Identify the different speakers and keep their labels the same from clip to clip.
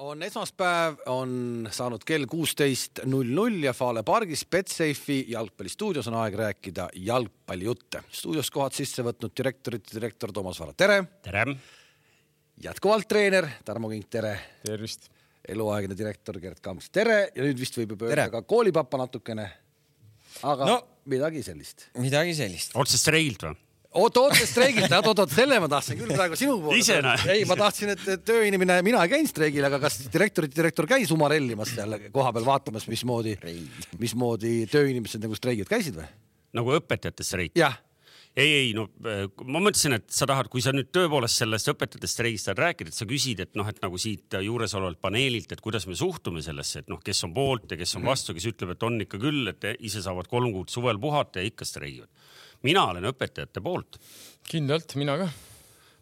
Speaker 1: on esmaspäev, on saanud kell kuusteist null null ja Fale pargis Betsafe'i jalgpallistuudios on aeg rääkida jalgpallijutte. stuudios kohad sisse võtnud direktorid, direktor Toomas Vara, tere.
Speaker 2: tere.
Speaker 1: jätkuvalt treener Tarmo Kink, tere.
Speaker 3: tervist.
Speaker 1: eluaegne direktor Gerd Kamps, tere ja nüüd vist võib juba öelda ka koolipapa natukene. aga no, midagi sellist.
Speaker 4: midagi sellist.
Speaker 2: otsest streigilt või?
Speaker 1: Oot, oota streigilt, oot, oot, selle ma tahtsin küll praegu sinu poole.
Speaker 2: ise
Speaker 1: ei, ma tahtsin, et tööinimene, mina ei käinud streigil, aga kas direktorite direktor käis umarellimas seal kohapeal vaatamas, mismoodi, mismoodi tööinimesed nagu streigivad, käisid või?
Speaker 2: nagu õpetajate streik? ei, ei no ma mõtlesin, et sa tahad, kui sa nüüd tõepoolest sellest õpetajate streigist tahad rääkida, et sa küsid, et noh, et nagu siit juuresolevalt paneelilt, et kuidas me suhtume sellesse, et noh, kes on poolt ja kes on vastu, kes ütleb, et on ikka küll, et ise saavad kolm kuud suvel puhata ja ikka streigivad mina olen õpetajate poolt.
Speaker 3: kindlalt, mina ka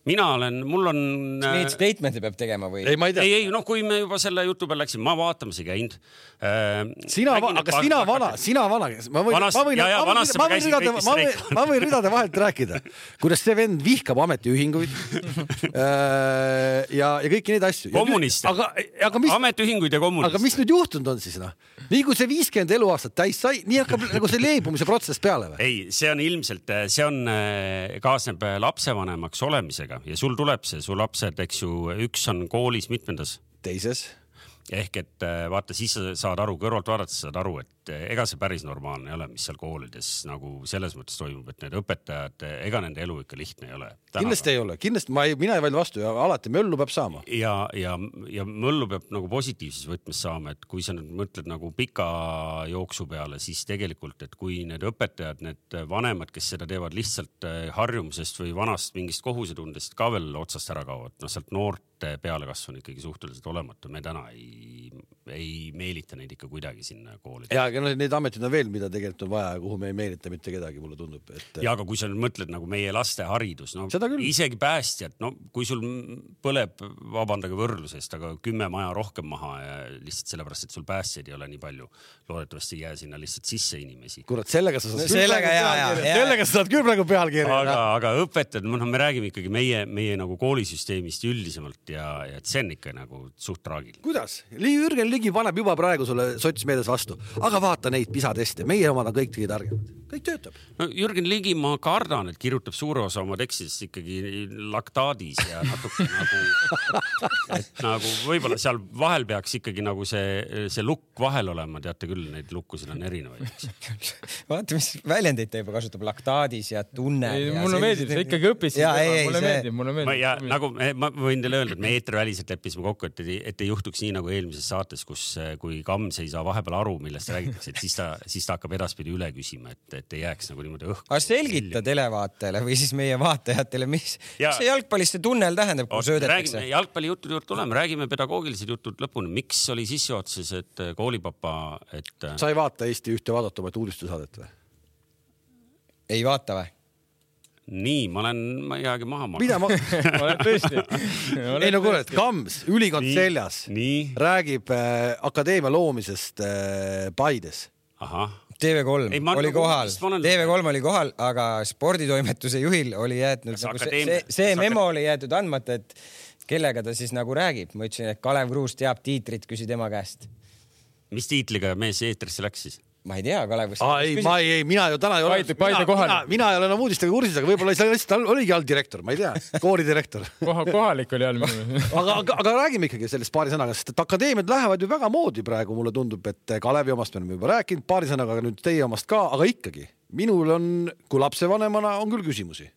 Speaker 2: mina olen, mul on.
Speaker 4: kas mingit statement'i peab tegema või?
Speaker 2: ei, ei, ei, noh, kui me juba selle jutu peale läksime, ma vaatamas ei käinud
Speaker 1: äh,. sina, aga sina vana, sina vana, ma võin, ma võin, ma võin, ma võin ridade, ma võin, ma võin ridade vahelt rääkida, kuidas see vend vihkab ametiühinguid äh, ja, ja kõiki neid asju.
Speaker 2: kommuniste.
Speaker 1: aga, aga mis.
Speaker 2: ametiühinguid ja kommuniste.
Speaker 1: aga mis nüüd juhtunud on siis noh? nii kui see viiskümmend eluaastat täis sai, nii hakkab nagu see leebumise protsess peale või?
Speaker 2: ei, see on ilmselt, see on, äh, kaasneb äh, lapsevanemaks olemisega ja sul tuleb see, su lapsed, eks ju, üks on koolis mitmendas?
Speaker 1: teises
Speaker 2: ehk et äh, vaata, siis sa saad aru, kõrvalt vaadates saad aru, et äh, ega see päris normaalne ei ole, mis seal koolides nagu selles mõttes toimub, et need õpetajad, äh, ega nende elu ikka lihtne ei ole.
Speaker 1: kindlasti ei ole, kindlasti ma ei, mina ei vaidle vastu ja alati möllu peab saama.
Speaker 2: ja, ja, ja möllu peab nagu positiivses võtmes saama, et kui sa nüüd mõtled nagu pika jooksu peale, siis tegelikult, et kui need õpetajad, need vanemad, kes seda teevad lihtsalt harjumusest või vanast mingist kohusetundest ka veel otsast ära kaovad, noh sealt noort pealekasv on ikkagi suhteliselt olematu, me täna ei, ei meelita neid ikka kuidagi sinna kooli.
Speaker 1: ja, aga neid ameteid on veel, mida tegelikult on vaja ja kuhu me ei meelita mitte kedagi, mulle tundub, et.
Speaker 2: ja aga kui sa nüüd mõtled nagu meie laste haridus, no isegi päästjad, no kui sul põleb, vabandage võrdluse eest, aga kümme maja rohkem maha ja lihtsalt sellepärast, et sul päästjaid ei ole nii palju. loodetavasti ei jää sinna lihtsalt sisse inimesi.
Speaker 1: kurat, sellega sa saad
Speaker 4: sellega, ja, ja,
Speaker 1: ja, sellega sa saad küll praegu pealkirja.
Speaker 2: aga, aga õpetajad, noh, me räägime ikkagi meie, meie nagu koolisüsteemist üldisemalt ja, ja et see on ikka nagu suht traagiline.
Speaker 1: kuidas? Jürgen Ligi paneb juba praegu sulle sotsmeedias vastu, aga vaata neid PISA teste, meie omad on kõik kõige targemad, kõik töötab.
Speaker 2: no Jürgen Ligi, ma kardan, et kirjutab suure osa oma tekstidest ikkagi laktaadis ja natuke nagu, et nagu võib-olla seal vahel peaks ikkagi nagu see, see lukk vahel olema, teate küll, neid lukkusid on erinevaid
Speaker 4: vaata, mis väljendeid ta juba kasutab, laktaadis ja tunne.
Speaker 3: mulle meeldib, sa ikkagi õppisid. mulle meeldib, mulle meeldib.
Speaker 2: ja nagu ma võin teile öelda, et me eetriväliselt leppisime kokku, et, et ei juhtuks nii nagu eelmises saates, kus, kui Kams ei saa vahepeal aru, millest räägitakse, et siis ta, siis ta hakkab edaspidi üle küsima, et, et ei jääks nagu niimoodi õhku.
Speaker 4: aga selgita televaatajale või siis meie vaatajatele, mis ja, see jalgpalliste tunnel tähendab, kui söödetakse?
Speaker 2: jalgpallijuttude juurde tuleme, räägime pedagoogilised jutud lõpuni. miks oli sissejuhatuses, et koolipapa, et.
Speaker 1: sa ei vaata Eesti ühte vaadatumat uudistesaadet või?
Speaker 4: ei vaata või?
Speaker 2: nii, ma olen midagi maha
Speaker 1: maganud. mida ma
Speaker 3: oled tõesti?
Speaker 1: ei no kuule, Kams, ülikond nii, seljas, räägib äh, akadeemia loomisest äh, Paides.
Speaker 2: ahah
Speaker 4: TV3 ei, oli kohal, TV3 oli kohal, aga sporditoimetuse juhil oli jäetud nagu see, see, see memo oli jäetud andmata, et kellega ta siis nagu räägib. ma ütlesin, et Kalev Kruus teab tiitrit, küsi tema käest.
Speaker 2: mis tiitliga mees eetrisse läks siis?
Speaker 4: Ma ei tea, Kalev.
Speaker 1: aa ei, ma ei, ei, mina ju täna ei ole.
Speaker 3: Kohal.
Speaker 1: mina, mina ei ole enam uudistega kursis, aga võib-olla lihtsalt oligi alldirektor, ma ei tea, koolidirektor
Speaker 3: Koha, kohalik oli all
Speaker 1: aga, aga, aga räägime ikkagi sellest paari sõnaga, sest et akadeemiad lähevad ju väga moodi praegu, mulle tundub, et Kalevi omast me oleme juba rääkinud, paari sõnaga nüüd teie omast ka, aga ikkagi minul on, kui lapsevanemana on küll küsimusi.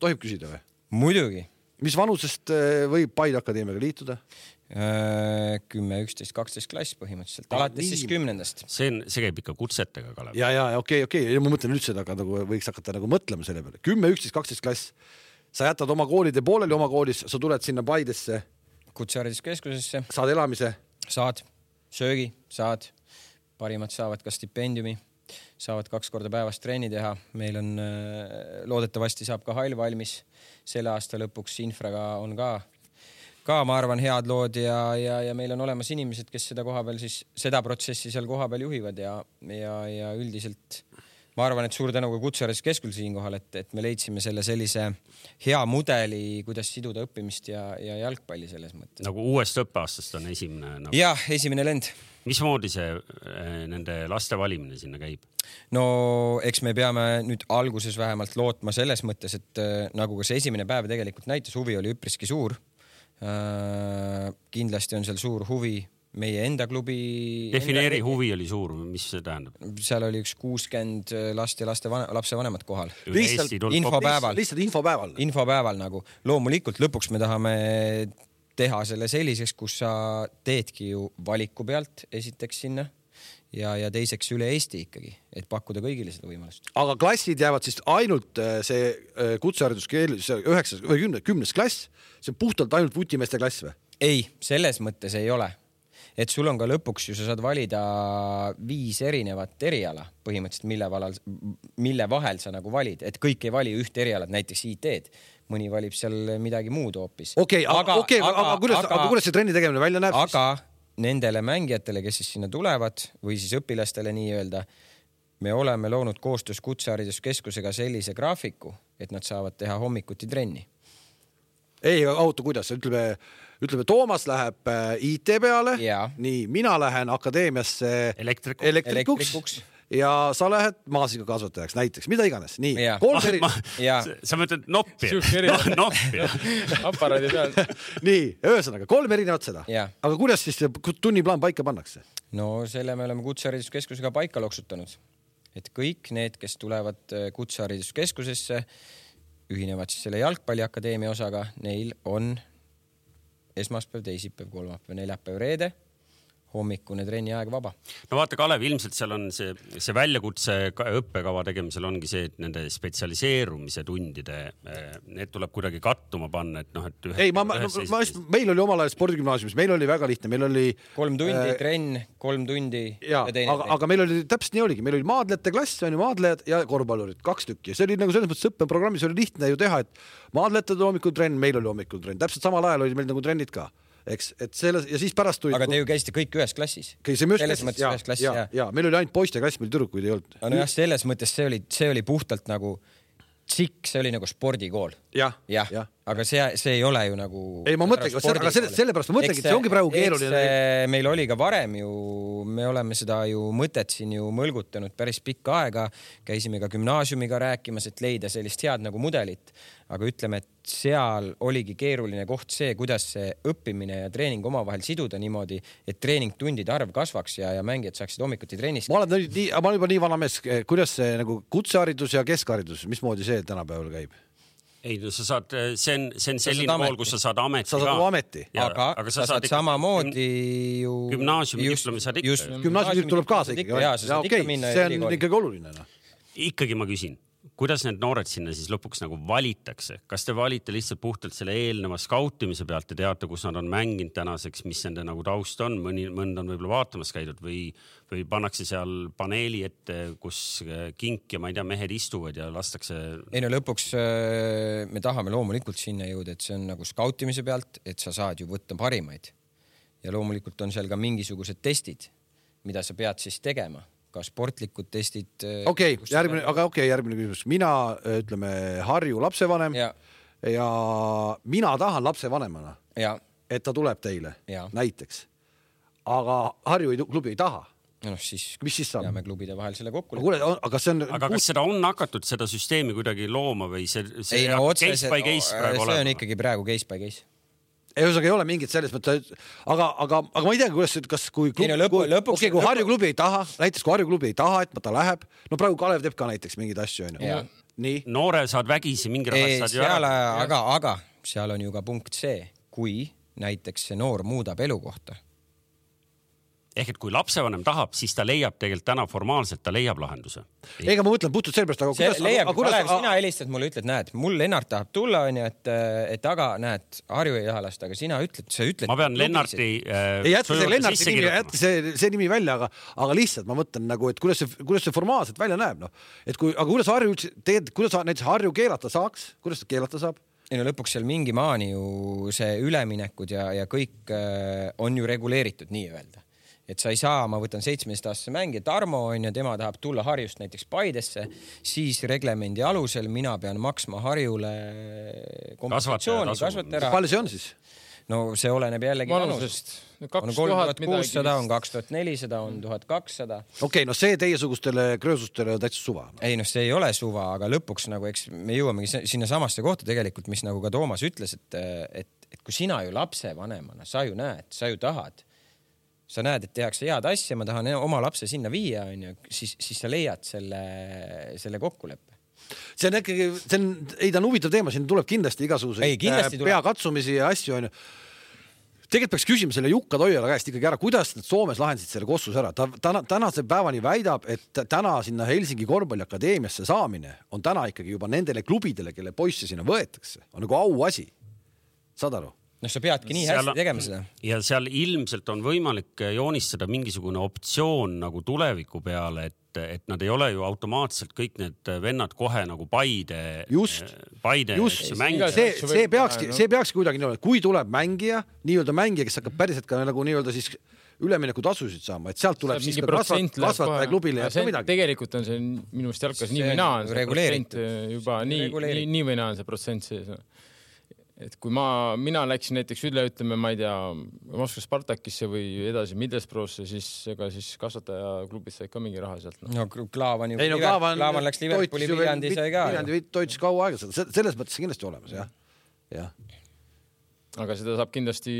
Speaker 1: tohib küsida või?
Speaker 4: muidugi.
Speaker 1: mis vanusest eh, võib Paide Akadeemiaga liituda?
Speaker 4: Äh, kümme, üksteist, kaksteist klass põhimõtteliselt, alates siis kümnendast.
Speaker 2: see on, see käib ikka kutsetega, Kalev.
Speaker 1: ja, ja okei okay,, okei okay., ma mõtlen üldse, aga nagu võiks hakata nagu mõtlema selle peale. kümme, üksteist, kaksteist klass. sa jätad oma koolide pooleli oma koolis, sa tuled sinna Paidesse.
Speaker 4: kutsehariduskeskusesse.
Speaker 1: saad elamise?
Speaker 4: saad, söögi saad, parimad saavad ka stipendiumi, saavad kaks korda päevas trenni teha. meil on, äh, loodetavasti saab ka hall valmis selle aasta lõpuks, infraga on ka ka, ma arvan, head lood ja, ja, ja meil on olemas inimesed, kes seda koha peal siis, seda protsessi seal kohapeal juhivad ja, ja, ja üldiselt ma arvan, et suur tänu ka Kutsehariduskeskusele siinkohal, et, et me leidsime selle sellise hea mudeli, kuidas siduda õppimist ja, ja jalgpalli selles mõttes.
Speaker 2: nagu uuest õppeaastast on esimene nagu...?
Speaker 4: jah, esimene lend.
Speaker 2: mismoodi see äh, nende laste valimine sinna käib?
Speaker 4: no eks me peame nüüd alguses vähemalt lootma selles mõttes, et äh, nagu ka see esimene päev tegelikult näitas, huvi oli üpriski suur. Kindlasti on seal suur huvi meie enda klubi.
Speaker 2: defineeri, huvi oli suur, mis see tähendab?
Speaker 4: seal oli üks kuuskümmend last ja laste, lapsevanemat kohal.
Speaker 1: lihtsalt
Speaker 4: infopäeval.
Speaker 1: lihtsalt infopäeval.
Speaker 4: infopäeval nagu, loomulikult lõpuks me tahame teha selle selliseks, kus sa teedki ju valiku pealt esiteks sinna ja, ja teiseks üle Eesti ikkagi, et pakkuda kõigile seda võimalust.
Speaker 1: aga klassid jäävad siis ainult äh, see äh, kutsehariduskeel, see üheksas või kümnes, kümnes klass, see on puhtalt ainult vutimeeste klass või?
Speaker 4: ei, selles mõttes ei ole et sul on ka lõpuks ju, sa saad valida viis erinevat eriala põhimõtteliselt, mille valal, mille vahel sa nagu valid, et kõik ei vali ühte erialat, näiteks IT-d mõni valib seal midagi muud hoopis.
Speaker 1: okei, aga, okei, aga, aga kuidas, aga kuidas see trenni tegemine välja näeb?
Speaker 4: aga siis? Nendele mängijatele, kes siis sinna tulevad või siis õpilastele nii-öelda, me oleme loonud koostöös Kutsehariduskeskusega sellise graafiku, et nad saavad teha hommikuti trenni.
Speaker 1: ei, oota, kuidas, ütleme ütleme, Toomas läheb äh, IT peale, nii, mina lähen akadeemiasse
Speaker 2: elektrikuks,
Speaker 1: elektrikuks, elektrikuks ja sa lähed maasikakasvatajaks näiteks, mida iganes, nii. kolm eri.
Speaker 2: sa mõtled noppi no,? noppi
Speaker 3: aparaadi peal.
Speaker 1: nii, ühesõnaga kolm erinevat seda. aga kuidas siis tunniplaan paika pannakse?
Speaker 4: no selle me oleme Kutsehariduskeskusega paika loksutanud, et kõik need, kes tulevad äh, Kutsehariduskeskusesse, ühinevad siis selle jalgpalliakadeemia osaga, neil on esmaspäev, teisipäev, kolmapäev, neljapäev, reede hommikune trenniaeg vaba.
Speaker 2: no vaata, Kalev, ilmselt seal on see, see väljakutse õppekava tegemisel ongi see, et nende spetsialiseerumise tundide, eh, need tuleb kuidagi kattuma panna, et noh, et.
Speaker 1: ei, ma, ma, ma just, meil oli omal ajal spordigümnaasiumis, meil oli väga lihtne, meil oli.
Speaker 4: kolm tundi äh, trenn, kolm tundi.
Speaker 1: ja, ja aga, aga meil oli täpselt nii oligi, meil oli maadlejate klass, on ju, maadlejad ja korvpallurid, kaks tükki, see oli nagu selles mõttes õppeprogrammis oli lihtne ju teha, et maadlejatel hommikul trenn, meil oli hommikul trenn, täpselt samal ajal oli meil nagu trennid ka eks, et selles ja siis pärast
Speaker 4: tulid. aga te ju käisite kõik ühes klassis.
Speaker 1: käisime ühes klassis, ja, ja, ja, ja meil oli ainult poiste klass, meil tüdrukuid ei olnud.
Speaker 4: nojah, selles mõttes see oli, see oli puhtalt nagu tsikk, see oli nagu spordikool.
Speaker 1: jah,
Speaker 4: jah ja. ja., aga see, see ei ole ju nagu.
Speaker 1: ei, ma mõtlengi, aga selle, sellepärast ma mõtlengi, et see ongi praegu keeruline.
Speaker 4: meil oli ka varem ju, me oleme seda ju mõtet siin ju mõlgutanud päris pikka aega, käisime ka gümnaasiumiga rääkimas, et leida sellist head nagu mudelit aga ütleme, et seal oligi keeruline koht see, kuidas see õppimine ja treening omavahel siduda niimoodi, et treeningtundide arv kasvaks ja, ja mängijad saaksid hommikuti trennis.
Speaker 1: ma olen nüüd nii, ma olen juba nii vana mees, kuidas see nagu kutseharidus ja keskharidus, mismoodi see tänapäeval käib?
Speaker 2: Ei no sa saad, see on, see on selline pool, kus sa saad ameti
Speaker 1: sa saad ka. ameti.
Speaker 4: aga, aga sa, sa saad samamoodi ju.
Speaker 2: gümnaasiumi diplomi saad ikka.
Speaker 1: gümnaasiumi tuleb kaasa ikkagi. okei, see on ikkagi oluline noh.
Speaker 2: ikkagi ma küsin kuidas need noored sinna siis lõpuks nagu valitakse, kas te valite lihtsalt puhtalt selle eelneva skautimise pealt ja teate, kus nad on mänginud tänaseks, mis nende nagu taust on, mõni, mõnd on võib-olla vaatamas käidud või, või pannakse seal paneeli ette, kus äh, kink ja ma ei tea, mehed istuvad ja lastakse.
Speaker 4: ei no lõpuks äh, me tahame loomulikult sinna jõuda, et see on nagu skautimise pealt, et sa saad ju võtta parimaid. Ja loomulikult on seal ka mingisugused testid, mida sa pead siis tegema ka sportlikud testid.
Speaker 1: Äh, okei okay,, järgmine, aga okei okay,, järgmine küsimus, mina ütleme Harju lapsevanem ja, ja mina tahan lapsevanemana, et ta tuleb teile ja. näiteks, aga Harju ei, klubi ei taha
Speaker 4: noh, siis
Speaker 1: mis siis saab?
Speaker 4: peame klubide vahel selle kokku
Speaker 1: leppima. aga see on.
Speaker 2: aga kas seda on hakatud, seda süsteemi kuidagi looma või see, see ei, no, case by case praegu
Speaker 4: olema? see on ikkagi praegu case by case
Speaker 1: ühesõnaga ei ole mingit selles mõttes, aga, aga, aga ma ei tea, kuidas, kas kui klub, no, lõpu, lõpuks, okay, kui lõpu... Harju klubi ei taha, näiteks kui Harju klubi ei taha, et ta läheb, no praegu Kalev teeb ka näiteks mingeid asju onju. nii.
Speaker 2: noore saad vägisi, mingi raha saad ju
Speaker 4: ära. aga, aga seal on ju ka punkt see, kui näiteks see noor muudab elukohta
Speaker 2: ehk et kui lapsevanem tahab, siis ta leiab tegelikult täna formaalselt, ta leiab lahenduse.
Speaker 1: ega ma mõtlen puhtalt sellepärast, aga
Speaker 4: kuidas. leiab, Kalev, sina helistad mulle, ütled, näed, mul Lennart tahab tulla, onju, et, et aga näed, Harju ei taha lasta, aga sina ütled, sa ütled.
Speaker 2: ma pean Lennarti
Speaker 1: äh,. ei jäta see Lennarti nimi, jäta see, see nimi välja, aga, aga lihtsalt ma mõtlen nagu, et kuidas see, kuidas see formaalselt välja näeb, noh. et kui, aga kuidas Harju üldse, tegelikult, kuidas näiteks Harju keelata saaks, kuidas ta keelata saab?
Speaker 4: ei no lõpuks seal mingi maani ju see üleminekud ja, ja kõik äh, on ju reguleeritud nii-öelda et sa ei saa, ma võtan seitsmeteistaastase mängija Tarmo onju, tema tahab tulla Harjust näiteks Paidesse, siis reglemendi alusel mina pean maksma Harjule kompensatsiooni, kasvatajaraha.
Speaker 1: palju see on siis?
Speaker 4: no see oleneb jällegi vanusest. on kolm tuhat kuussada, on kaks tuhat nelisada, on tuhat kakssada.
Speaker 1: okei okay,, no see teiesugustele kröösustele on täitsa suva.
Speaker 4: ei noh, see ei ole suva, aga lõpuks nagu eks me jõuamegi sinnasamasse kohta tegelikult, mis nagu ka Toomas ütles, et, et, et kui sina ju lapsevanemana, sa ju näed, sa ju tahad sa näed, et tehakse head asja, ma tahan oma lapse sinna viia, onju, siis, siis sa leiad selle, selle kokkuleppe
Speaker 1: see on ikkagi, see on, ei ta on huvitav teema, siin tuleb kindlasti igasuguseid äh, peakatsumisi ja asju onju. tegelikult peaks küsima selle Jukka Toiala käest ikkagi ära, kuidas nad Soomes lahendasid selle Kossus ära, ta täna, tänase päevani väidab, et täna sinna Helsingi korvpalliakadeemiasse saamine on täna ikkagi juba nendele klubidele, kelle poisse sinna võetakse, on nagu auasi. saad aru?
Speaker 4: Noh, sa peadki nii seal, hästi tegema seda.
Speaker 2: ja seal ilmselt on võimalik joonistada mingisugune optsioon nagu tuleviku peale, et, et nad ei ole ju automaatselt kõik need vennad kohe nagu Paide.
Speaker 1: just,
Speaker 2: just,
Speaker 1: see, see peakski, see peakski kuidagi nii olema, kui tuleb mängija, nii-öelda mängija, kes hakkab päriselt ka nagu nii-öelda siis üleminekutasusid saama, et sealt tuleb siis ka kasvat, kasvatajaklubile jääb ka midagi.
Speaker 3: tegelikult on see minu meelest jalkas nii või naa on see protsent juba nii, nii, nii või naa on see protsent sees et kui ma, mina läksin näiteks üle, ütleme, ma ei tea, Moskva Spartakisse või edasi Middlesbrough'sse, siis ega siis kasvatajaklubid said ka mingi raha sealt
Speaker 4: no.. no Klaavan ju, no, Klaavan, Klaavan läks Liverpooli, Viljandi sai ka.
Speaker 1: Viljandi toitis kaua aega seda, selles mõttes kindlasti olemas jah, jah.
Speaker 3: aga seda saab kindlasti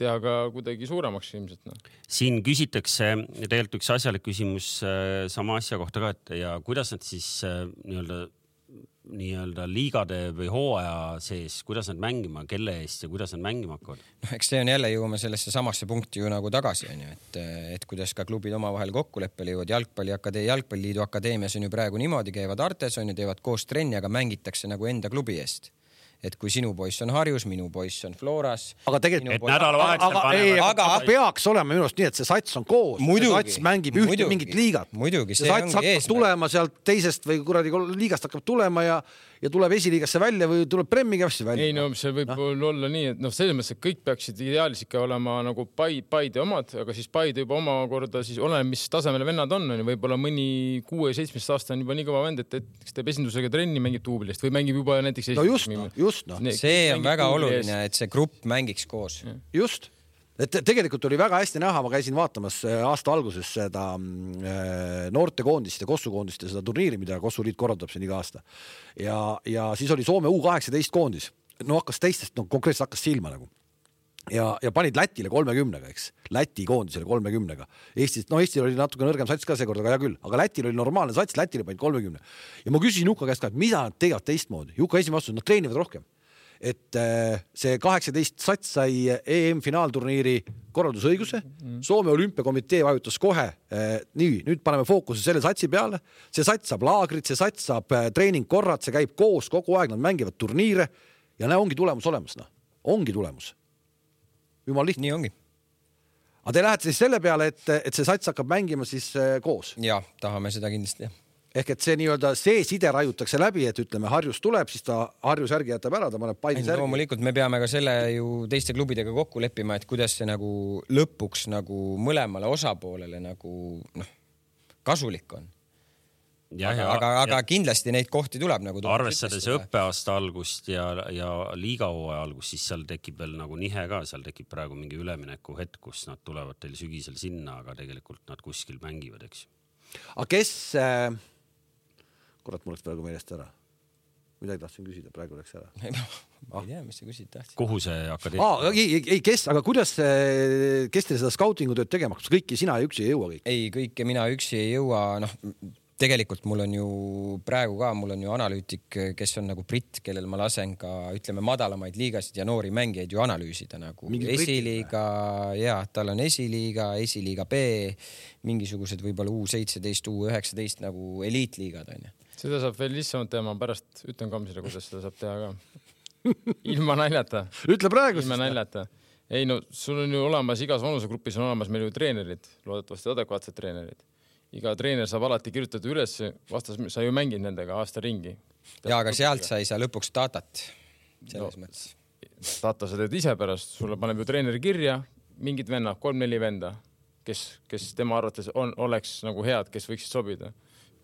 Speaker 3: teha ka kuidagi suuremaks ilmselt no..
Speaker 2: siin küsitakse tegelikult üks asjalik küsimus äh, sama asja kohta ka, et ja kuidas nad siis äh, nii-öelda nii-öelda liigade või hooaja sees, kuidas nad mängima, kelle eest ja kuidas nad mängima hakkavad?
Speaker 4: noh, eks see on jälle jõuame sellesse samasse punkti ju nagu tagasi onju, et, et kuidas ka klubid omavahel kokkuleppele jõuavad. jalgpalli, jalgpalliliidu akadeemias on ju praegu niimoodi, käivad Artes onju, teevad koos trenni, aga mängitakse nagu enda klubi eest et kui sinu poiss on Harjus, minu poiss on Floras.
Speaker 1: aga tegelikult, nädalavahetusel panevad. aga, aga peaks olema minu arust nii, et see sats on koos. sats mängib ühte muidugi, mingit liigat.
Speaker 4: see
Speaker 1: sats hakkab eesmärk. tulema sealt teisest või kuradi liigast hakkab tulema ja ja tuleb esiliigasse välja või tuleb Premiga asju välja.
Speaker 3: ei no see võib no. olla nii, et noh, selles mõttes, et kõik peaksid ideaalis ikka olema nagu Paide, Paide omad, aga siis Paide juba omakorda siis oleneb, mis tasemel vennad on, onju, võib-olla mõni kuue-seitsmeteist aasta on juba nii kõva vend, et, et kes teeb esindusega trenni, mängib duublist või mängib juba näiteks.
Speaker 1: no just, just noh.
Speaker 4: see on väga oluline, et see grupp mängiks koos.
Speaker 1: just et tegelikult oli väga hästi näha, ma käisin vaatamas äh, aasta alguses seda äh, noortekoondist ja Kossu koondist ja seda turniiri, mida Kossu liit korraldab siin iga aasta. ja, ja siis oli Soome U kaheksateist koondis, no hakkas teistest, no konkreetselt hakkas silma nagu ja, ja panid Lätile kolmekümnega, eks, Läti koondisele kolmekümnega. Eestis, no Eestil oli natuke nõrgem sats ka seekord, aga hea küll, aga Lätil oli normaalne sats, Lätile panid kolmekümne. ja ma küsisin Juka käest ka, et mida nad teevad teistmoodi. Juka esimene vastus, nad treenivad rohkem et äh, see kaheksateist sats sai EM-finaalturniiri korraldusõiguse mm.. Soome olümpiakomitee vajutas kohe äh, nii, nüüd paneme fookuse selle satsi peale, see sats saab laagrit, see sats saab äh, treeningkorrad, see käib koos kogu aeg, nad mängivad turniire ja näe, ongi tulemus olemas, noh, ongi tulemus. jumala lihtne.
Speaker 4: nii ongi.
Speaker 1: aga te lähete siis selle peale, et, et see sats hakkab mängima siis koos?
Speaker 4: ja, tahame seda kindlasti jah
Speaker 1: ehk et see nii-öelda see side raiutakse läbi, et ütleme, Harjus tuleb, siis ta Harju särgi jätab ära, ta paneb Paide särgi.
Speaker 4: loomulikult me peame ka selle ju teiste klubidega kokku leppima, et kuidas see nagu lõpuks nagu mõlemale osapoolele nagu noh, kasulik on. Ja, aga, aga, aga ja, kindlasti neid kohti tuleb nagu.
Speaker 2: arvestades õppeaasta algust ja, ja liigahooaja algust, siis seal tekib veel nagu nihe ka, seal tekib praegu mingi üleminekuhetk, kus nad tulevad teil sügisel sinna, aga tegelikult nad kuskil mängivad, eks ju.
Speaker 1: aga kes äh kurat, mul läks praegu meelest ära. midagi tahtsin küsida, praegu läks ära.
Speaker 4: ma ei tea, mis sa küsida tahtsid.
Speaker 2: kuhu see akadeemia
Speaker 1: ah,? ei, ei, ei, kes, aga kuidas, kes teil seda skautingu tööd tegema hakkab, kõiki sina üksi ei jõua kõik?
Speaker 4: ei, kõike mina üksi ei jõua, noh tegelikult mul on ju praegu ka, mul on ju analüütik, kes on nagu britt, kellel ma lasen ka ütleme madalamaid liigasid ja noori mängijaid ju analüüsida nagu Mingi esiliiga ja tal on esiliiga, esiliiga B, mingisugused võib-olla U seitseteist, U üheksateist nagu eliitliigad onju.
Speaker 3: Seda saab veel lihtsamalt teha, ma pärast ütlen Kamsile, kuidas seda saab teha ka. ilma naljata.
Speaker 1: ütle praegu.
Speaker 3: ilma naljata ei no sul on ju olemas igas vanusegrupis on olemas meil ju treenerid, loodetavasti adekvaatsed treenerid iga treener saab alati kirjutada üles, vastas, sa ju mängid nendega aasta ringi.
Speaker 4: ja aga sealt sa ei saa lõpuks datat. selles no, mõttes.
Speaker 3: data sa teed ise pärast, sulle paneb ju treener kirja, mingid vennad, kolm-neli venda, kes, kes tema arvates on, oleks nagu head, kes võiksid sobida.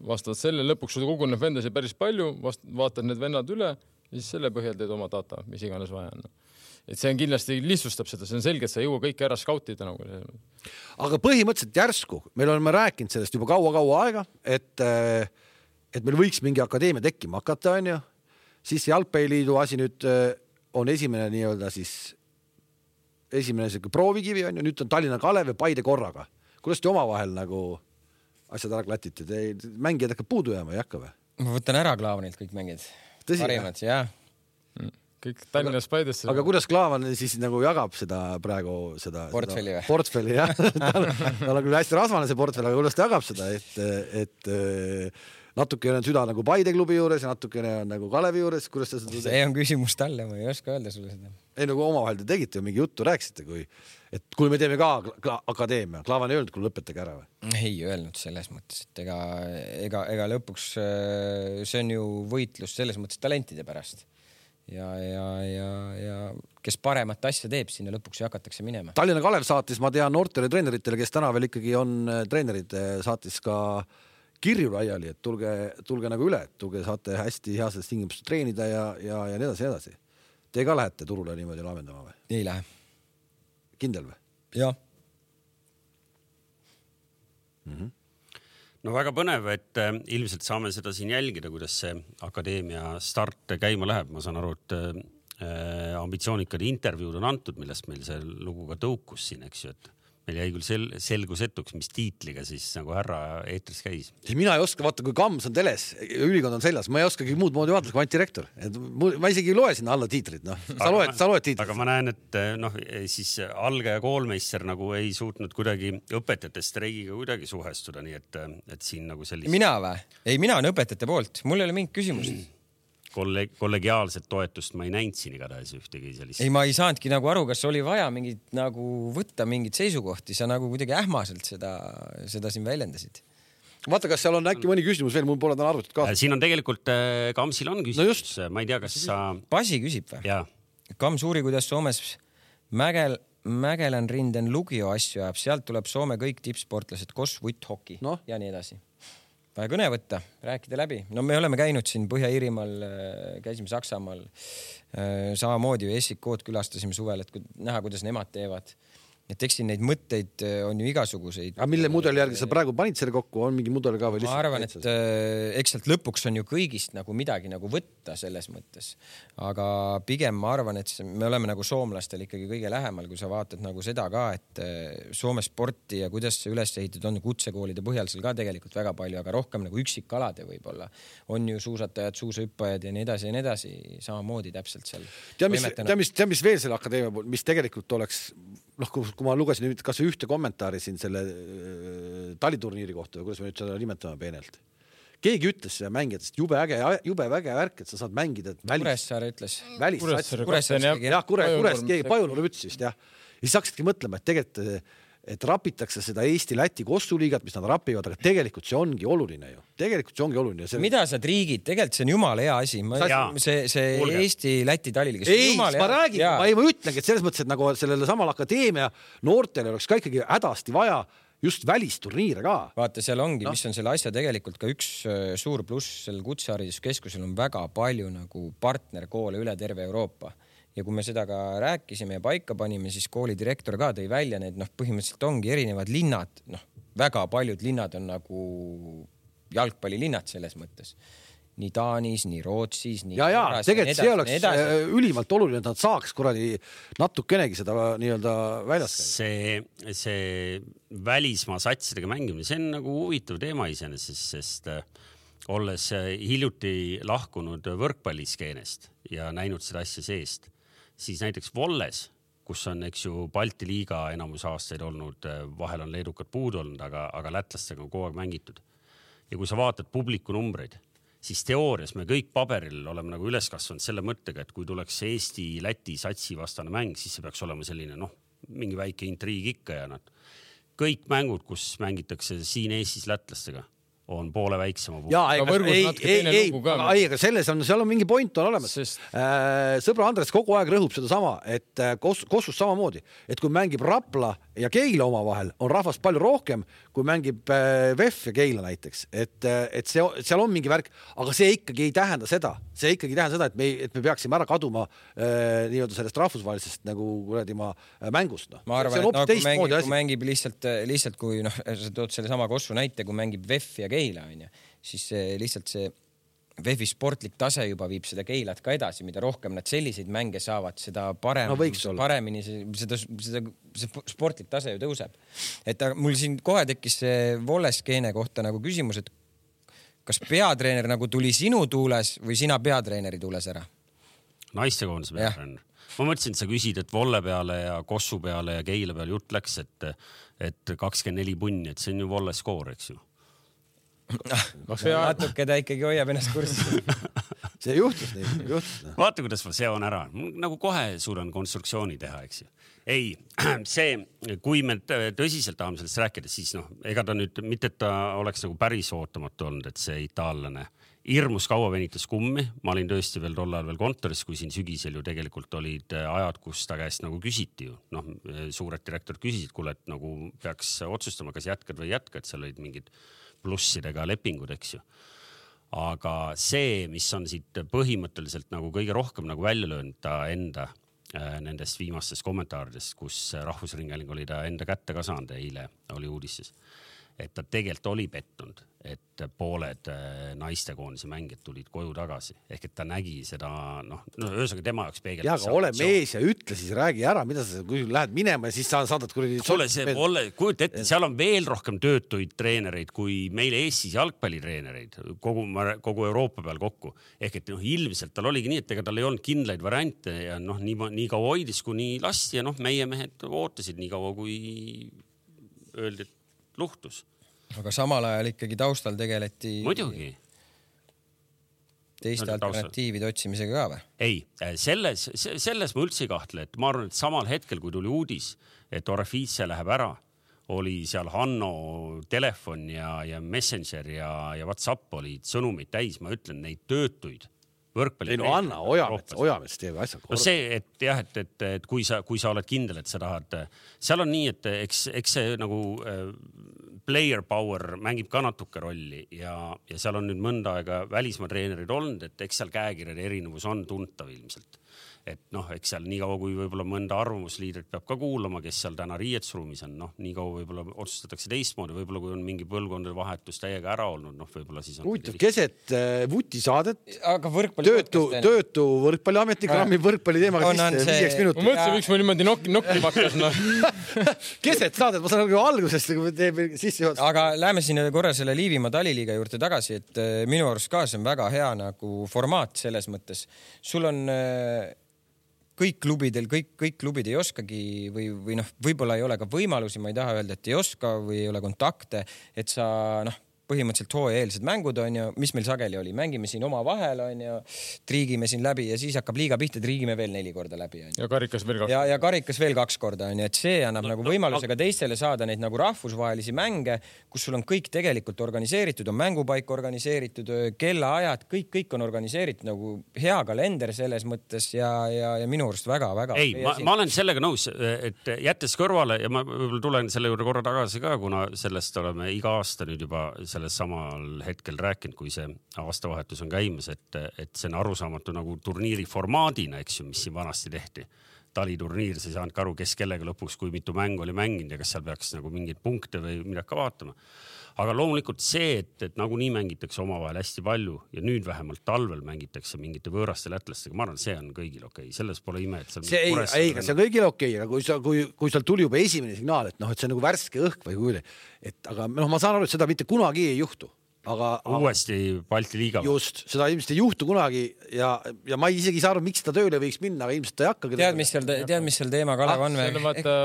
Speaker 3: Vastavalt sellele lõpuks sul koguneb vendasid päris palju, vaatad need vennad üle ja siis selle põhjal teed oma data, mis iganes vaja on et see on kindlasti lihtsustab seda, see on selge, et sa ei jõua kõike ära skautida nagu.
Speaker 1: aga põhimõtteliselt järsku, meil oleme rääkinud sellest juba kaua-kaua aega, et, et meil võiks mingi akadeemia tekkima hakata, onju. siis jalgpalliliidu asi nüüd on esimene nii-öelda siis, esimene siuke proovikivi onju, nüüd on Tallinna Kalev ja Paide korraga. kuidas te omavahel nagu asjad ära klatite, te mängijad hakkab puudu jääma, ei hakka või?
Speaker 4: ma võtan ära Klaavanilt kõik mängijad. parimad, jah
Speaker 3: kõik Tallinnas Paidesse.
Speaker 1: aga kuidas Klaavan siis nagu jagab seda praegu seda
Speaker 4: portfelli või?
Speaker 1: portfelli jah tal, tal on küll hästi rasvane see portfell, aga kuidas ta jagab seda, et, et natukene on süda nagu Paide klubi juures ja natukene on nagu Kalevi juures, kuidas ta seda
Speaker 4: see on küsimus talle, ma ei oska öelda sulle seda.
Speaker 1: ei nagu omavahel te tegite ju mingi juttu, rääkisite, kui, et kui me teeme ka akadeemia, Klaavan ei öelnud, kuule lõpetage ära või?
Speaker 4: ei öelnud selles mõttes, et ega, ega, ega lõpuks see on ju võitlus selles mõttes talentide pärast ja, ja, ja, ja kes paremat asja teeb, sinna lõpuks ju hakatakse minema.
Speaker 1: Tallinna Kalev saatis, ma tean noortele treeneritele, kes täna veel ikkagi on äh, treenerid, äh, saatis ka kirju laiali, et tulge, tulge nagu üle, et tulge, saate hästi heades tingimustes treenida ja, ja, ja nii edasi ja edasi. Te ka lähete turule niimoodi laamendama või?
Speaker 4: ei lähe.
Speaker 1: kindel või?
Speaker 4: jah
Speaker 2: mm. -hmm no väga põnev, et äh, ilmselt saame seda siin jälgida, kuidas see akadeemia start käima läheb, ma saan aru, et äh, ambitsioonikad intervjuud on antud, millest meil see lugu ka tõukus siin, eks ju, et meil jäi küll sel-, selgusetuks, mis tiitliga siis nagu härra eetris käis.
Speaker 1: mina ei oska, vaata, kui Kams on teles, ülikond on seljas, ma ei oskagi muud moodi vaadata kui Anti Rektor, et ma isegi ei loe sinna alla tiitrit, noh. sa loed, sa loed tiitrit.
Speaker 2: aga ma näen, et noh, siis algaja koolmeister nagu ei suutnud kuidagi õpetajate streigiga kuidagi suhestuda, nii et, et siin nagu sellist.
Speaker 4: mina või? ei, mina olen õpetajate poolt, mul ei ole mingit küsimust
Speaker 2: kolleg-, kollegiaalset toetust ma ei näinud siin igatahes ühtegi sellist.
Speaker 4: ei, ma ei saanudki nagu aru, kas oli vaja mingit nagu võtta mingeid seisukohti, sa nagu kuidagi ähmaselt seda, seda siin väljendasid
Speaker 1: vaata, kas seal on äkki mõni küsimus veel, mul pole täna arvutit kaasas.
Speaker 2: Äh, siin on tegelikult äh,, Kamsil on küsimus no, ma ei tea, kas sa.
Speaker 4: Pasi küsib või? Kams uuri, kuidas Soomes Mägel, Mägelan rinden Lugio asju ajab, sealt tuleb Soome kõik tippsportlased, Kos, Vutt, Hoki no. ja nii edasi vaja kõne võtta, rääkida läbi. no me oleme käinud siin Põhja-Iirimaal, äh, käisime Saksamaal. Äh, samamoodi ju SIK-d külastasime suvel, et näha, kuidas nemad teevad et eks siin neid mõtteid äh, on ju igasuguseid.
Speaker 1: aga mille mudeli järgi sa praegu panid selle kokku, on mingi mudel ka või
Speaker 4: lihtsalt? ma arvan, et äh, eks sealt lõpuks on ju kõigist nagu midagi nagu võtta selles mõttes, aga pigem ma arvan, et me oleme nagu soomlastel ikkagi kõige lähemal, kui sa vaatad nagu seda ka, et äh, Soome sporti ja kuidas see üles ehitatud on kutsekoolide põhjal seal ka tegelikult väga palju, aga rohkem nagu üksikalade võib-olla on ju suusatajad, suusahüppajad ja nii edasi ja nii edasi, samamoodi täpselt seal.
Speaker 1: tead, mis, tead, mis, tead, mis veel selle akadeemia puhul, mis tegelikult oleks noh, kui ma lugesin nüüd kasvõi ühte kommentaari siin selle äh, taliturniiri kohta või kuidas me nüüd seda nimetame peenelt. keegi ütles mängijatest jube äge, jube väge värk, et sa saad mängida välis.
Speaker 4: Kuressaare ütles.
Speaker 1: jah, Kure, Kurest keegi, Pajunur ütles vist jah. ja siis hakkasidki mõtlema, et tegelikult et rapitakse seda Eesti-Läti kossuliigat, mis nad rapivad, aga tegelikult see ongi oluline ju, tegelikult see ongi oluline
Speaker 4: see.... mida sa triigid, tegelikult see on jumala hea asi, see, see Eesti-Läti taliliigas.
Speaker 1: ei, ma räägin, ma ei, ma ütlengi, et selles mõttes, et nagu sellele samale akadeemia noortele oleks ka ikkagi hädasti vaja just välisturniire ka.
Speaker 4: vaata, seal ongi no., mis on selle asja tegelikult ka üks äh, suur pluss, sellel kutsehariduskeskusel on väga palju nagu partnerkoole üle terve Euroopa ja kui me seda ka rääkisime ja paika panime, siis koolidirektor ka tõi välja need noh, põhimõtteliselt ongi erinevad linnad, noh, väga paljud linnad on nagu jalgpallilinnad selles mõttes nii Taanis, nii Rootsis, nii.
Speaker 1: ja, ja tegelikult see oleks edasi. Äh, ülimalt oluline, et nad saaks kuradi natukenegi seda nii-öelda väljas
Speaker 2: käia. see, see välismaa satsidega mängimine, see on nagu huvitav teema iseenesest, sest äh, olles äh, hiljuti lahkunud võrkpalliskeenest ja näinud seda asja seest siis näiteks Volles, kus on, eks ju, Balti liiga enamus aastaid olnud, vahel on leedukad puudu olnud, aga, aga lätlastega on kogu aeg mängitud. ja kui sa vaatad publiku numbreid, siis teoorias me kõik paberil oleme nagu üles kasvanud selle mõttega, et kui tuleks Eesti-Läti satsi vastane mäng, siis see peaks olema selline noh, mingi väike intriig ikka ja nad kõik mängud, kus mängitakse siin Eestis lätlastega, on poole väiksema
Speaker 1: puhul. ja, ei, ei, ei, ei, aga selles on, seal on mingi point on olemas. Sest.... Äh, sõbra Andres kogu aeg rõhub sedasama, et äh, Kos-, Kossus samamoodi, et kui mängib Rapla ja Keila omavahel, on rahvast palju rohkem, kui mängib äh, VEF ja Keila näiteks, et, et see, seal on mingi värk, aga see ikkagi ei tähenda seda, see ikkagi ei tähenda seda, et me, et me peaksime ära kaduma äh, nii-öelda sellest rahvusvahelisest nagu kuradi ma mängust, noh.
Speaker 4: ma arvan, et no, kui mängib, kui mängib lihtsalt, lihtsalt kui noh, sa tood sellesama Kossu näite, kui mängib VEF ja Keila onju, siis lihtsalt see VEF-i sportlik tase juba viib seda Keilat ka edasi, mida rohkem nad selliseid mänge saavad, seda parem no,, paremini seda, seda, see sportlik tase ju tõuseb. et mul siin kohe tekkis see Volleskeene kohta nagu küsimus, et kas peatreener nagu tuli sinu tuules või sina peatreeneri tuules ära?
Speaker 2: naistekoondise peatreener. ma mõtlesin, et sa küsid, et Volle peale ja Kossu peale ja Keila peale jutt läks, et, et kakskümmend neli punni, et see on ju Volle skoor, eks ju
Speaker 4: natuke ta ikkagi hoiab ennast kurssi
Speaker 1: see juhtus nii, juhtus.
Speaker 2: vaata, kuidas ma seon ära, nagu kohe suudan konstruktsiooni teha, eks ju. Ei, see, kui me tõsiselt tahame sellest rääkida, siis noh, ega ta nüüd mitte, et ta oleks nagu päris ootamatu olnud, et see itaallane hirmus kaua venitas kummi, ma olin tõesti veel tol ajal veel kontoris, kui siin sügisel ju tegelikult olid ajad, kus ta käest nagu küsiti ju, noh, suured direktorid küsisid, kuule, et nagu peaks otsustama, kas jätkad või ei jätka, et seal olid mingid plussidega lepingud, eks ju. aga see, mis on siit põhimõtteliselt nagu kõige rohkem nagu välja löönud ta enda äh, nendest viimastest kommentaaridest, kus Rahvusringhääling oli ta enda kätte ka saanud, eile oli uudistes et ta tegelikult oli pettunud, et pooled äh, naistekoondise mängijad tulid koju tagasi ehk et ta nägi seda noh, no ühesõnaga tema jaoks peegeldas.
Speaker 1: ja, aga ole mees ja ütle siis, räägi ära, mida sa, kui lähed minema ja siis sa saadad kuradi.
Speaker 2: kuule, see pole, kujuta ette, seal on veel rohkem töötuid treenereid kui meil Eestis jalgpallitreenereid kogu, kogu Euroopa peal kokku. ehk et noh, ilmselt tal oligi nii, et ega tal ei olnud kindlaid variante ja noh, nii, nii kaua hoidis, kuni lasti ja noh, meie mehed ootasid nii kaua, kui öeldi, et luhtus.
Speaker 4: aga samal ajal ikkagi taustal tegeleti.
Speaker 2: muidugi.
Speaker 4: teiste alternatiivide otsimisega ka või?
Speaker 2: ei, selles, selles ma üldse ei kahtle, et ma arvan, et samal hetkel, kui tuli uudis, et Orefice läheb ära, oli seal Hanno telefon ja, ja Messenger ja, ja Whatsapp olid sõnumeid täis, ma ütlen, neid töötuid võrkpalli.
Speaker 1: ei no anna, Ojamets, Ojamets teeb asjad
Speaker 2: korda. no see, et jah, et, et, et kui sa, kui sa oled kindel, et sa tahad, seal on nii, et eks, eks see nagu äh, player power mängib ka natuke rolli ja, ja seal on nüüd mõnda aega välismaa treenerid olnud, et eks seal käekirjade erinevus on tuntav ilmselt et noh, eks seal niikaua, kui võib-olla mõnda arvamusliidrit peab ka kuulama, kes seal täna riietusruumis on, noh, niikaua võib-olla otsustatakse teistmoodi, võib-olla kui on mingi põlvkondade vahetus täiega ära olnud, noh, võib-olla siis on.
Speaker 1: huvitav, keset äh, vutisaadet.
Speaker 4: aga võrkpalli.
Speaker 1: töötu, töötu võrkpalliametnik rammib võrkpalli teemaga sisse viieks minutiks.
Speaker 3: ma mõtlesin, miks ma niimoodi nokki, nokkima hakkasin noh
Speaker 1: keset saadet, ma saan aru algusest teeb sissejuhatust.
Speaker 4: aga lähme siin korra selle Liivimaa taliliiga juurde tagasi, et äh, minu arust ka see on väga hea nagu formaat selles mõttes. sul on äh, kõik klubidel, kõik, kõik klubid ei oskagi või, või noh, võib-olla ei ole ka võimalusi, ma ei taha öelda, et ei oska või ei ole kontakte, et sa noh põhimõtteliselt hooajaeelsed mängud on ju, mis meil sageli oli, mängime siin omavahel on ju, triigime siin läbi ja siis hakkab liiga pihta, triigime veel neli korda läbi on
Speaker 3: ju. ja karikas veel kaks.
Speaker 4: ja, ja karikas veel kaks korda on ju, et see annab no, nagu võimaluse no, ka teistele saada neid nagu rahvusvahelisi mänge, kus sul on kõik tegelikult organiseeritud, on mängupaik organiseeritud, kellaajad, kõik, kõik on organiseeritud nagu hea kalender selles mõttes ja, ja, ja minu arust väga-väga.
Speaker 2: ei, ma, ma olen sellega nõus, et jättes kõrvale ja ma võib-olla tulen selle juurde korra tagasi ka, kuna sellest oleme iga aasta nüüd juba sellest samal hetkel rääkinud, kui see aastavahetus on käimas, et, et see on arusaamatu nagu turniiri formaadina, eks ju, mis siin vanasti tehti. taliturniir, sa ei saanudki aru, kes kellega lõpuks, kui mitu mängu oli mänginud ja kas seal peaks nagu mingeid punkte või midagi ka vaatama aga loomulikult see, et, et nagunii mängitakse omavahel hästi palju ja nüüd vähemalt talvel mängitakse mingite võõraste lätlastega, ma arvan, see on kõigil okei okay., selles pole ime, et
Speaker 1: seal. see ei, ei, see on kõigil okei okay,, aga kui sa, kui, kui seal tuli juba esimene signaal, et noh, et see on nagu värske õhk või kuidagi, et aga noh, ma saan aru, et seda mitte kunagi ei juhtu aga.
Speaker 2: uuesti Balti liiga.
Speaker 1: just, seda ilmselt ei juhtu kunagi ja, ja ma isegi ei saa aru, miks ta tööle võiks minna, aga ilmselt ta ei hakkagi.
Speaker 4: tead, mis seal, tead, mis seal teema, Kalev ah, on
Speaker 3: või? vaata,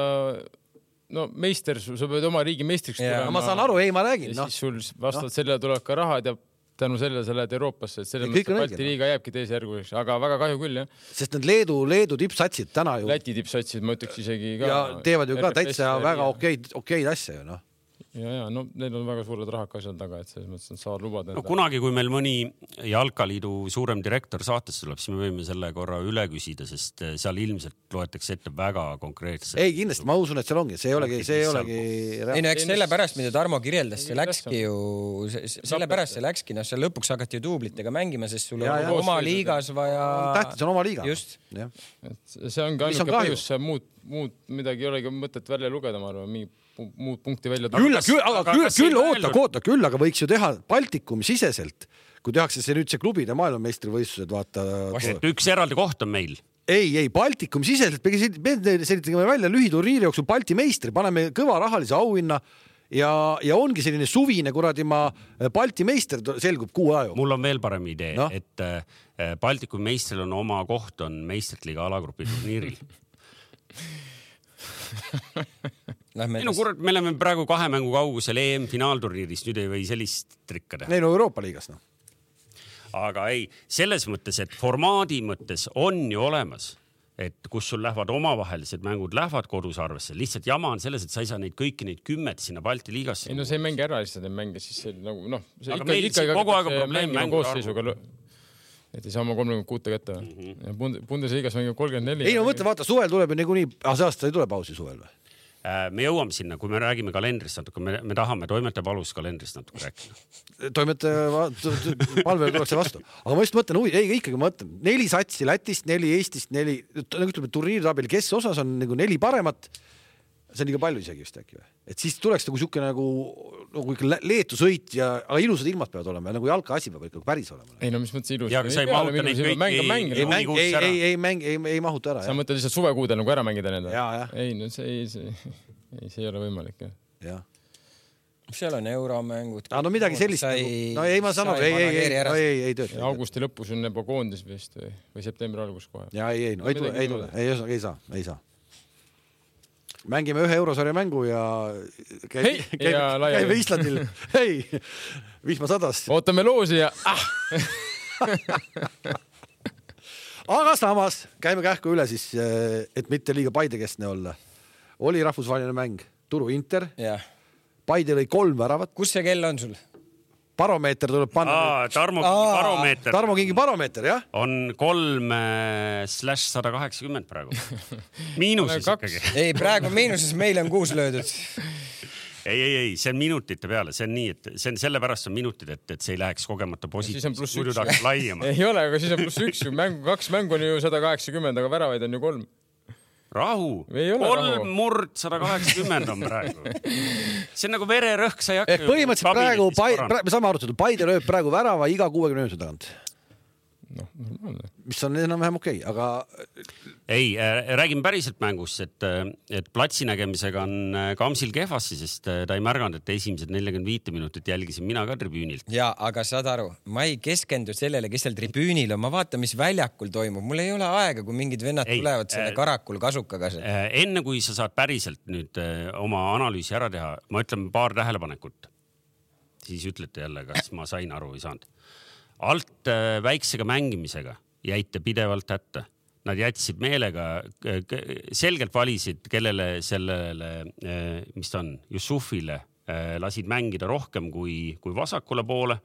Speaker 3: no meister, sa pead oma riigi meistriks
Speaker 1: tulema. ma saan aru, ei, ma räägin.
Speaker 3: ja no. siis sul vastavalt no. sellele tulevad ka rahad ja tänu sellele sa lähed Euroopasse, et selles mõttes Balti liiga jääbki teisejärguliseks, aga väga kahju küll jah.
Speaker 1: sest need Leedu, Leedu tippsatsid täna ju.
Speaker 3: Läti tippsatsid, ma ütleks isegi ka.
Speaker 1: ja teevad ju ka täitsa väga okeid, okeid asja ju noh
Speaker 3: ja, ja no neil on väga suured rahad ka seal taga, et selles mõttes nad saavad lubada.
Speaker 2: no kunagi, kui meil mõni jalkaliidu suurem direktor saatesse tuleb, siis me võime selle korra üle küsida, sest eh, seal ilmselt loetakse ette väga konkreetselt.
Speaker 1: ei, kindlasti, ma usun, et seal ongi, see ei olegi, see ei olegi.
Speaker 4: ei no eks sellepärast, mida Tarmo kirjeldas, see läkski ju, sellepärast see läkski, noh, seal lõpuks hakati ju duublitega mängima, sest sul on oma liigas vaja.
Speaker 1: tähtis on oma liiga.
Speaker 4: just.
Speaker 3: et see ongi ainuke põhjus, muud, muud midagi ei olegi mõtet välja lugeda, ma arvan, mingi muud punkti välja
Speaker 1: tuua. küll, küll, aga küll, küll oota, oota, küll aga võiks ju teha Baltikumi siseselt, kui tehakse see nüüd see klubide maailmameistrivõistlused, vaata.
Speaker 2: üks eraldi koht on meil
Speaker 1: ei, ei Baltikumi siseselt, me selgitame välja lühiturniiri jooksul Balti meistri, paneme kõva rahalise auhinna ja, ja ongi selline suvine kuradi ma Balti meister selgub kuu aja jooksul.
Speaker 2: mul on veel parem idee no?, et äh, Baltikumi meistril on oma koht on meistrite liiga alagrupi turniiril ei no kurat, me oleme praegu kahe mängu kaugusel EM-finaalturniirist, nüüd ei või sellist trikka teha.
Speaker 1: ei no Euroopa liigas noh.
Speaker 2: aga ei, selles mõttes, et formaadi mõttes on ju olemas, et kus sul lähevad omavahelised mängud, lähevad kodus arvesse, lihtsalt jama on selles, et sa ei saa neid kõiki neid kümmet sinna Balti liigasse.
Speaker 3: ei no sa ei mängi ära lihtsalt neid mänge, siis see nagu noh.
Speaker 2: aga meil ikkagi kogu aeg on probleem mängude
Speaker 3: arvuga et ei saa oma kolmkümmend kuute kätte või mm -hmm.? Bundesliga's mängib kolmkümmend neli.
Speaker 1: ei no mõtle, vaata suvel tuleb ju niikuinii, ah see aasta ei tule pausi suvel või?
Speaker 2: Äh, me jõuame sinna, kui me räägime kalendrist natuke, me, me tahame, toimetaja palus kalendrist natuke rääkida.
Speaker 1: toimetaja palvele tullakse vastu, aga ma just mõtlen, ei ikkagi ma mõtlen neli satsi Lätist, neli Eestist, neli, nagu ütleme turniiritabeli keskosas on nagu neli paremat see on liiga palju isegi vist äkki või? et siis tuleks nagu siuke nagu, nagu ikka Leetu sõit ja, aga ilusad ilmad peavad olema ja nagu jalkaasi peab ikka päris olema.
Speaker 3: ei no mis mõttes ilus?
Speaker 2: ei
Speaker 1: ei, ei, ei, ei mäng, ei, ei mahuta ära.
Speaker 3: sa mõtled lihtsalt suvekuudel nagu ära mängida need
Speaker 1: või?
Speaker 3: ei no see ei, see, ei, see ei ole võimalik jah.
Speaker 1: jah
Speaker 4: seal on euromängud.
Speaker 1: aa, no midagi sellist sai, nagu, no ei, ma saan aru, ei, ei, ei, ei, ei, ei tööta.
Speaker 3: augusti lõpus on juba koondis vist või, või septembri algus kohe.
Speaker 1: ja ei, ei, no ei tule, ei tule, ei, ei saa, ei saa mängime ühe eurosarja mängu ja käime, käime Islandil. hei, vihmasadas.
Speaker 3: ootame loosi ja ah.
Speaker 1: aga samas käime kähku üle siis, eh, et mitte liiga paidekeskne olla. oli rahvusvaheline mäng, Turu Inter. Paide lõi kolm väravat.
Speaker 4: kus see kell on sul?
Speaker 1: Baromeeter tuleb panna.
Speaker 2: Tarmo Kingi baromeeter.
Speaker 1: Tarmo Kingi baromeeter, jah.
Speaker 2: on kolm äh, slaš sada kaheksakümmend praegu. miinuses ikkagi.
Speaker 4: ei, praegu miinuses, meil on kuus löödud
Speaker 2: ei, ei, ei, see on minutite peale, see on nii, et see on sellepärast on minutid, et, et see ei läheks kogemata positiivseks, muidu tahaks laiema
Speaker 3: ei ole, aga siis on pluss üks ju, mängu, kaks mängu on ju sada kaheksakümmend, aga väravaid on ju kolm
Speaker 2: rahu, kolm murd sada kaheksakümmend on praegu. see on nagu vererõhk, sa ei hakka.
Speaker 1: põhimõtteliselt praegu, praegu, me saame arutada, Paide lööb praegu värava iga kuuekümne minuti tagant
Speaker 3: noh, normaalne.
Speaker 1: mis on enam-vähem okei okay,, aga.
Speaker 2: Ei äh,, räägime päriselt mängust, et, äh, et platsi nägemisega on äh, Kamsil kehvasti, sest äh, ta ei märganud, et esimesed nelikümmend viite minutit jälgisin mina ka tribüünilt.
Speaker 4: ja, aga saad aru, ma ei keskendu sellele, kes seal tribüünil on, ma vaatan, mis väljakul toimub, mul ei ole aega, kui mingid vennad ei, tulevad selle äh, karakul kasukaga
Speaker 2: äh,. enne kui sa saad päriselt nüüd äh, oma analüüsi ära teha, ma ütlen paar tähelepanekut. siis ütlete jälle, kas ma sain aru või ei saanud alt äh, väiksega mängimisega jäite pidevalt hätta. Nad jätsid meelega, selgelt valisid, kellele sellele, äh, mis ta on, Jussufile äh, lasid mängida rohkem kui, kui vasakule poole.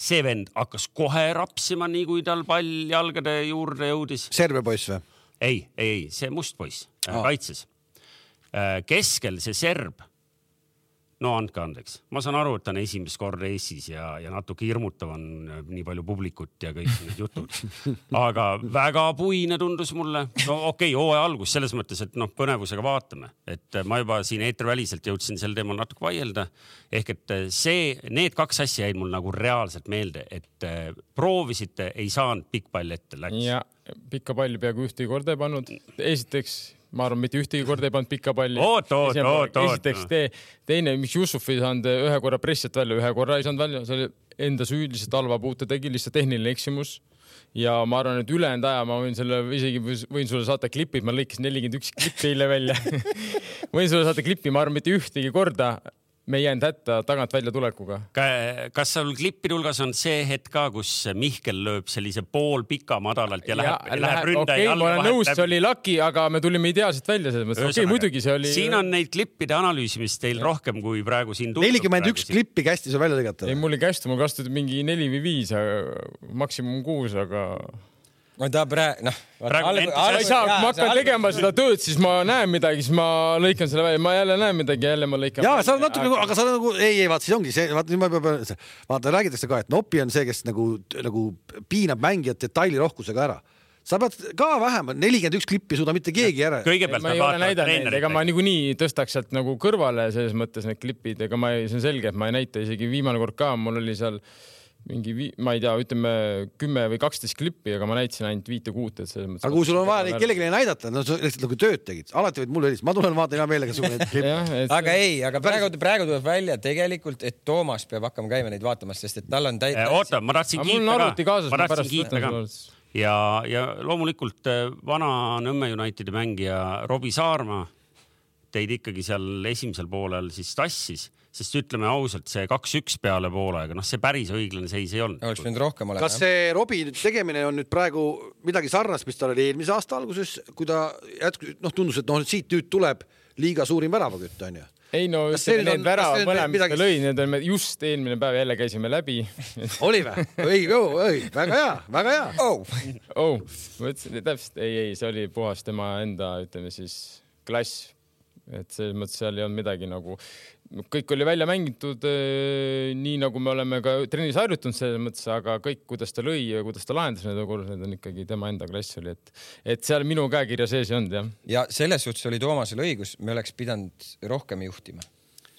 Speaker 2: see vend hakkas kohe rapsima, nii kui tal pall jalgade juurde jõudis.
Speaker 1: Serbia poiss või?
Speaker 2: ei, ei, ei, see must poiss oh. kaitses. keskel see serb no andke andeks, ma saan aru, et ta on esimest korda Eestis ja, ja natuke hirmutav on äh, nii palju publikut ja kõik need jutud. aga väga puine tundus mulle. no okei okay,, hooaja algus selles mõttes, et noh, põnevusega vaatame, et äh, ma juba siin eetriväliselt jõudsin sel teemal natuke vaielda. ehk et äh, see, need kaks asja jäid mul nagu reaalselt meelde, et proovisite, ei saanud pikk pall ette, läks.
Speaker 3: ja pikka palli peaaegu ühtegi korda ei pannud. esiteks ma arvan, mitte ühtegi korda ei pannud pikka palli.
Speaker 2: oot, oot, oot,
Speaker 3: oot. esiteks te, teine, miks Jussuf ei saanud ühe korra pressilt välja, ühe korra ei saanud välja, see oli enda süü, lihtsalt halva puute tegi, lihtsalt tehniline eksimus. ja ma arvan, et ülejäänud aja ma võin selle isegi võin sulle saata klipid, ma lõikasin nelikümmend üks klippi eile välja võin sulle saata klippi, ma arvan, mitte ühtegi korda me ei jäänud hätta tagant välja tulekuga.
Speaker 2: kas sul klippide hulgas on see hetk ka, kus Mihkel lööb sellise poolpika madalalt ja, ja läheb, läheb ründaja
Speaker 3: okay, alla? ma olen nõus, see oli laki, aga me tulime ideaalselt välja selles mõttes. okei okay,, muidugi see oli.
Speaker 2: siin on neid klippide analüüsimist teil ja. rohkem kui praegu siin.
Speaker 1: nelikümmend üks klippi kästi sul välja lõigata?
Speaker 3: ei, mul ei kästu, mul kastud mingi neli või viis, maksimum kuus, aga
Speaker 4: no ta praegu, noh.
Speaker 3: ma ei saa, kui ma hakkan tegema seda tööd, siis ma näen midagi, siis ma lõikan selle välja, ma jälle näen midagi, jälle ma lõikan.
Speaker 1: ja sa oled natuke nagu, aga sa oled nagu, ei, ei vaata, siis ongi see, vaata nüüd ma pean, vaata räägitakse ka, et Nopi on see, kes nagu, nagu piinab mängijat detailirohkusega ära sa pead ka vähemalt nelikümmend üks klippi ei suuda mitte keegi ära.
Speaker 3: kõigepealt ma ei ole näidanud neid, ega ma niikuinii tõstaks sealt nagu kõrvale selles mõttes need klipid, ega ma ei, see on selge, et ma ei näita isegi viimane kord ka, mul oli seal äh, mingi, ma ei tea, ütleme kümme või kaksteist klippi, aga ma näitasin ainult viite-kuute, et selles mõttes.
Speaker 1: aga kui sul on vaja neid kellelegi näidata, no sa lihtsalt nagu tööd tegid, alati võid mulle helistada, ma tulen vaatan hea meelega su neid klippe
Speaker 4: aga ei, aga praegu, praegu tuleb välja tegelikult, et Toomas peab hakkama käima neid vaatamas, sest et tal on täi-.
Speaker 2: oota, ma tahtsin kiita ka, ma tahtsin kiita ka ja, ja loomulikult äh, vana Nõmme Unitedi mängija Robbie Saarma teid ikkagi seal esimesel poolel siis tassis sest ütleme ausalt, see kaks-üks peale poolaega, noh, see päris õiglane seis ei olnud.
Speaker 4: oleks võinud rohkem olema.
Speaker 1: kas see Robbie nüüd tegemine on nüüd praegu midagi sarnast, mis tal oli eelmise aasta alguses, kui ta jätkus, noh, tundus, et noh, siit nüüd tuleb liiga suurim väravakütt, onju
Speaker 3: ei no ütleme, need väravad mõlemad midagi... lõi, need on, just eelmine päev jälle käisime läbi
Speaker 1: oli või? ei, ei, väga hea, väga hea
Speaker 3: oh.. oh, ma ütlesin täpselt, ei, ei, see oli puhas tema enda, ütleme siis klass. Et selles mõttes seal ei olnud midagi nagu kõik oli välja mängitud eh, nii nagu me oleme ka trennis harjutanud selles mõttes, aga kõik, kuidas ta lõi ja kuidas ta lahendas need olukorrad, need on ikkagi tema enda klass oli, et, et seal minu käekirja sees ei olnud jah.
Speaker 4: ja selles suhtes oli Toomasel õigus, me oleks pidanud rohkem juhtima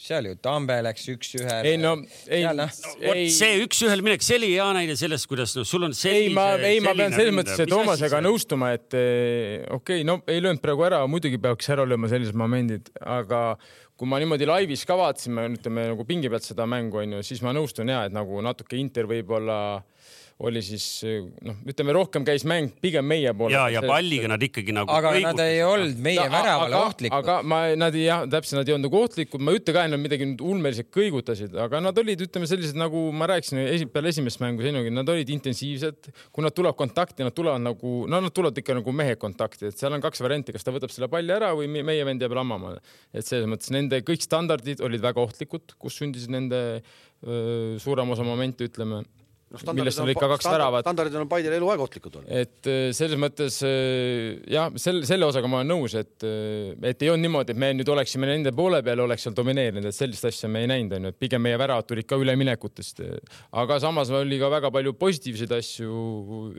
Speaker 4: seal ju Tambe läks üks-ühe.
Speaker 3: ei no, ei
Speaker 2: no,, no, vot see üks-ühele minek, see oli hea näide sellest, kuidas no sul on sellise.
Speaker 3: ei, ma, ei, ma pean selles mõttes Toomasega nõustuma, et eh, okei okay,, no ei löönud praegu ära, muidugi peaks ära lööma sellised momendid, aga kui ma niimoodi laivis ka vaatasin, ütleme nagu pingi pealt seda mängu onju, siis ma nõustun ja et nagu natuke Inter võib-olla oli siis noh, ütleme rohkem käis mäng pigem meie poole.
Speaker 2: ja, ja palliga nad ikkagi nagu.
Speaker 4: aga nad ei olnud meie no, väravale ohtlikud.
Speaker 3: aga ma, nad ei, jah, täpselt, nad ei olnud nagu ohtlikud, ma ei ütle ka, et nad midagi nüüd ulmeliselt kõigutasid, aga nad olid, ütleme sellised nagu ma rääkisin esi, peale esimest mängu sinuga, nad olid intensiivsed. kui nad tulevad kontakti, nad tulevad nagu, no nad tulevad ikka nagu mehe kontakti, et seal on kaks varianti, kas ta võtab selle palli ära või meie vend jääb lammama. et selles mõttes nende kõik standardid olid väga ohtlikud, kus sündisid nende öö, suurem osa momente, ütleme no, millest on ikka kaks väravat.
Speaker 1: standardid on Paidel eluaeg ohtlikud olnud.
Speaker 3: et äh, selles mõttes äh, jah, selle, selle osaga ma olen nõus, et, äh, et ei olnud niimoodi, et me nüüd oleksime nende poole peal, oleks seal domineerinud, et sellist asja me ei näinud, onju, et pigem meie väravad tulid ka üleminekutest. aga samas oli ka väga palju positiivseid asju,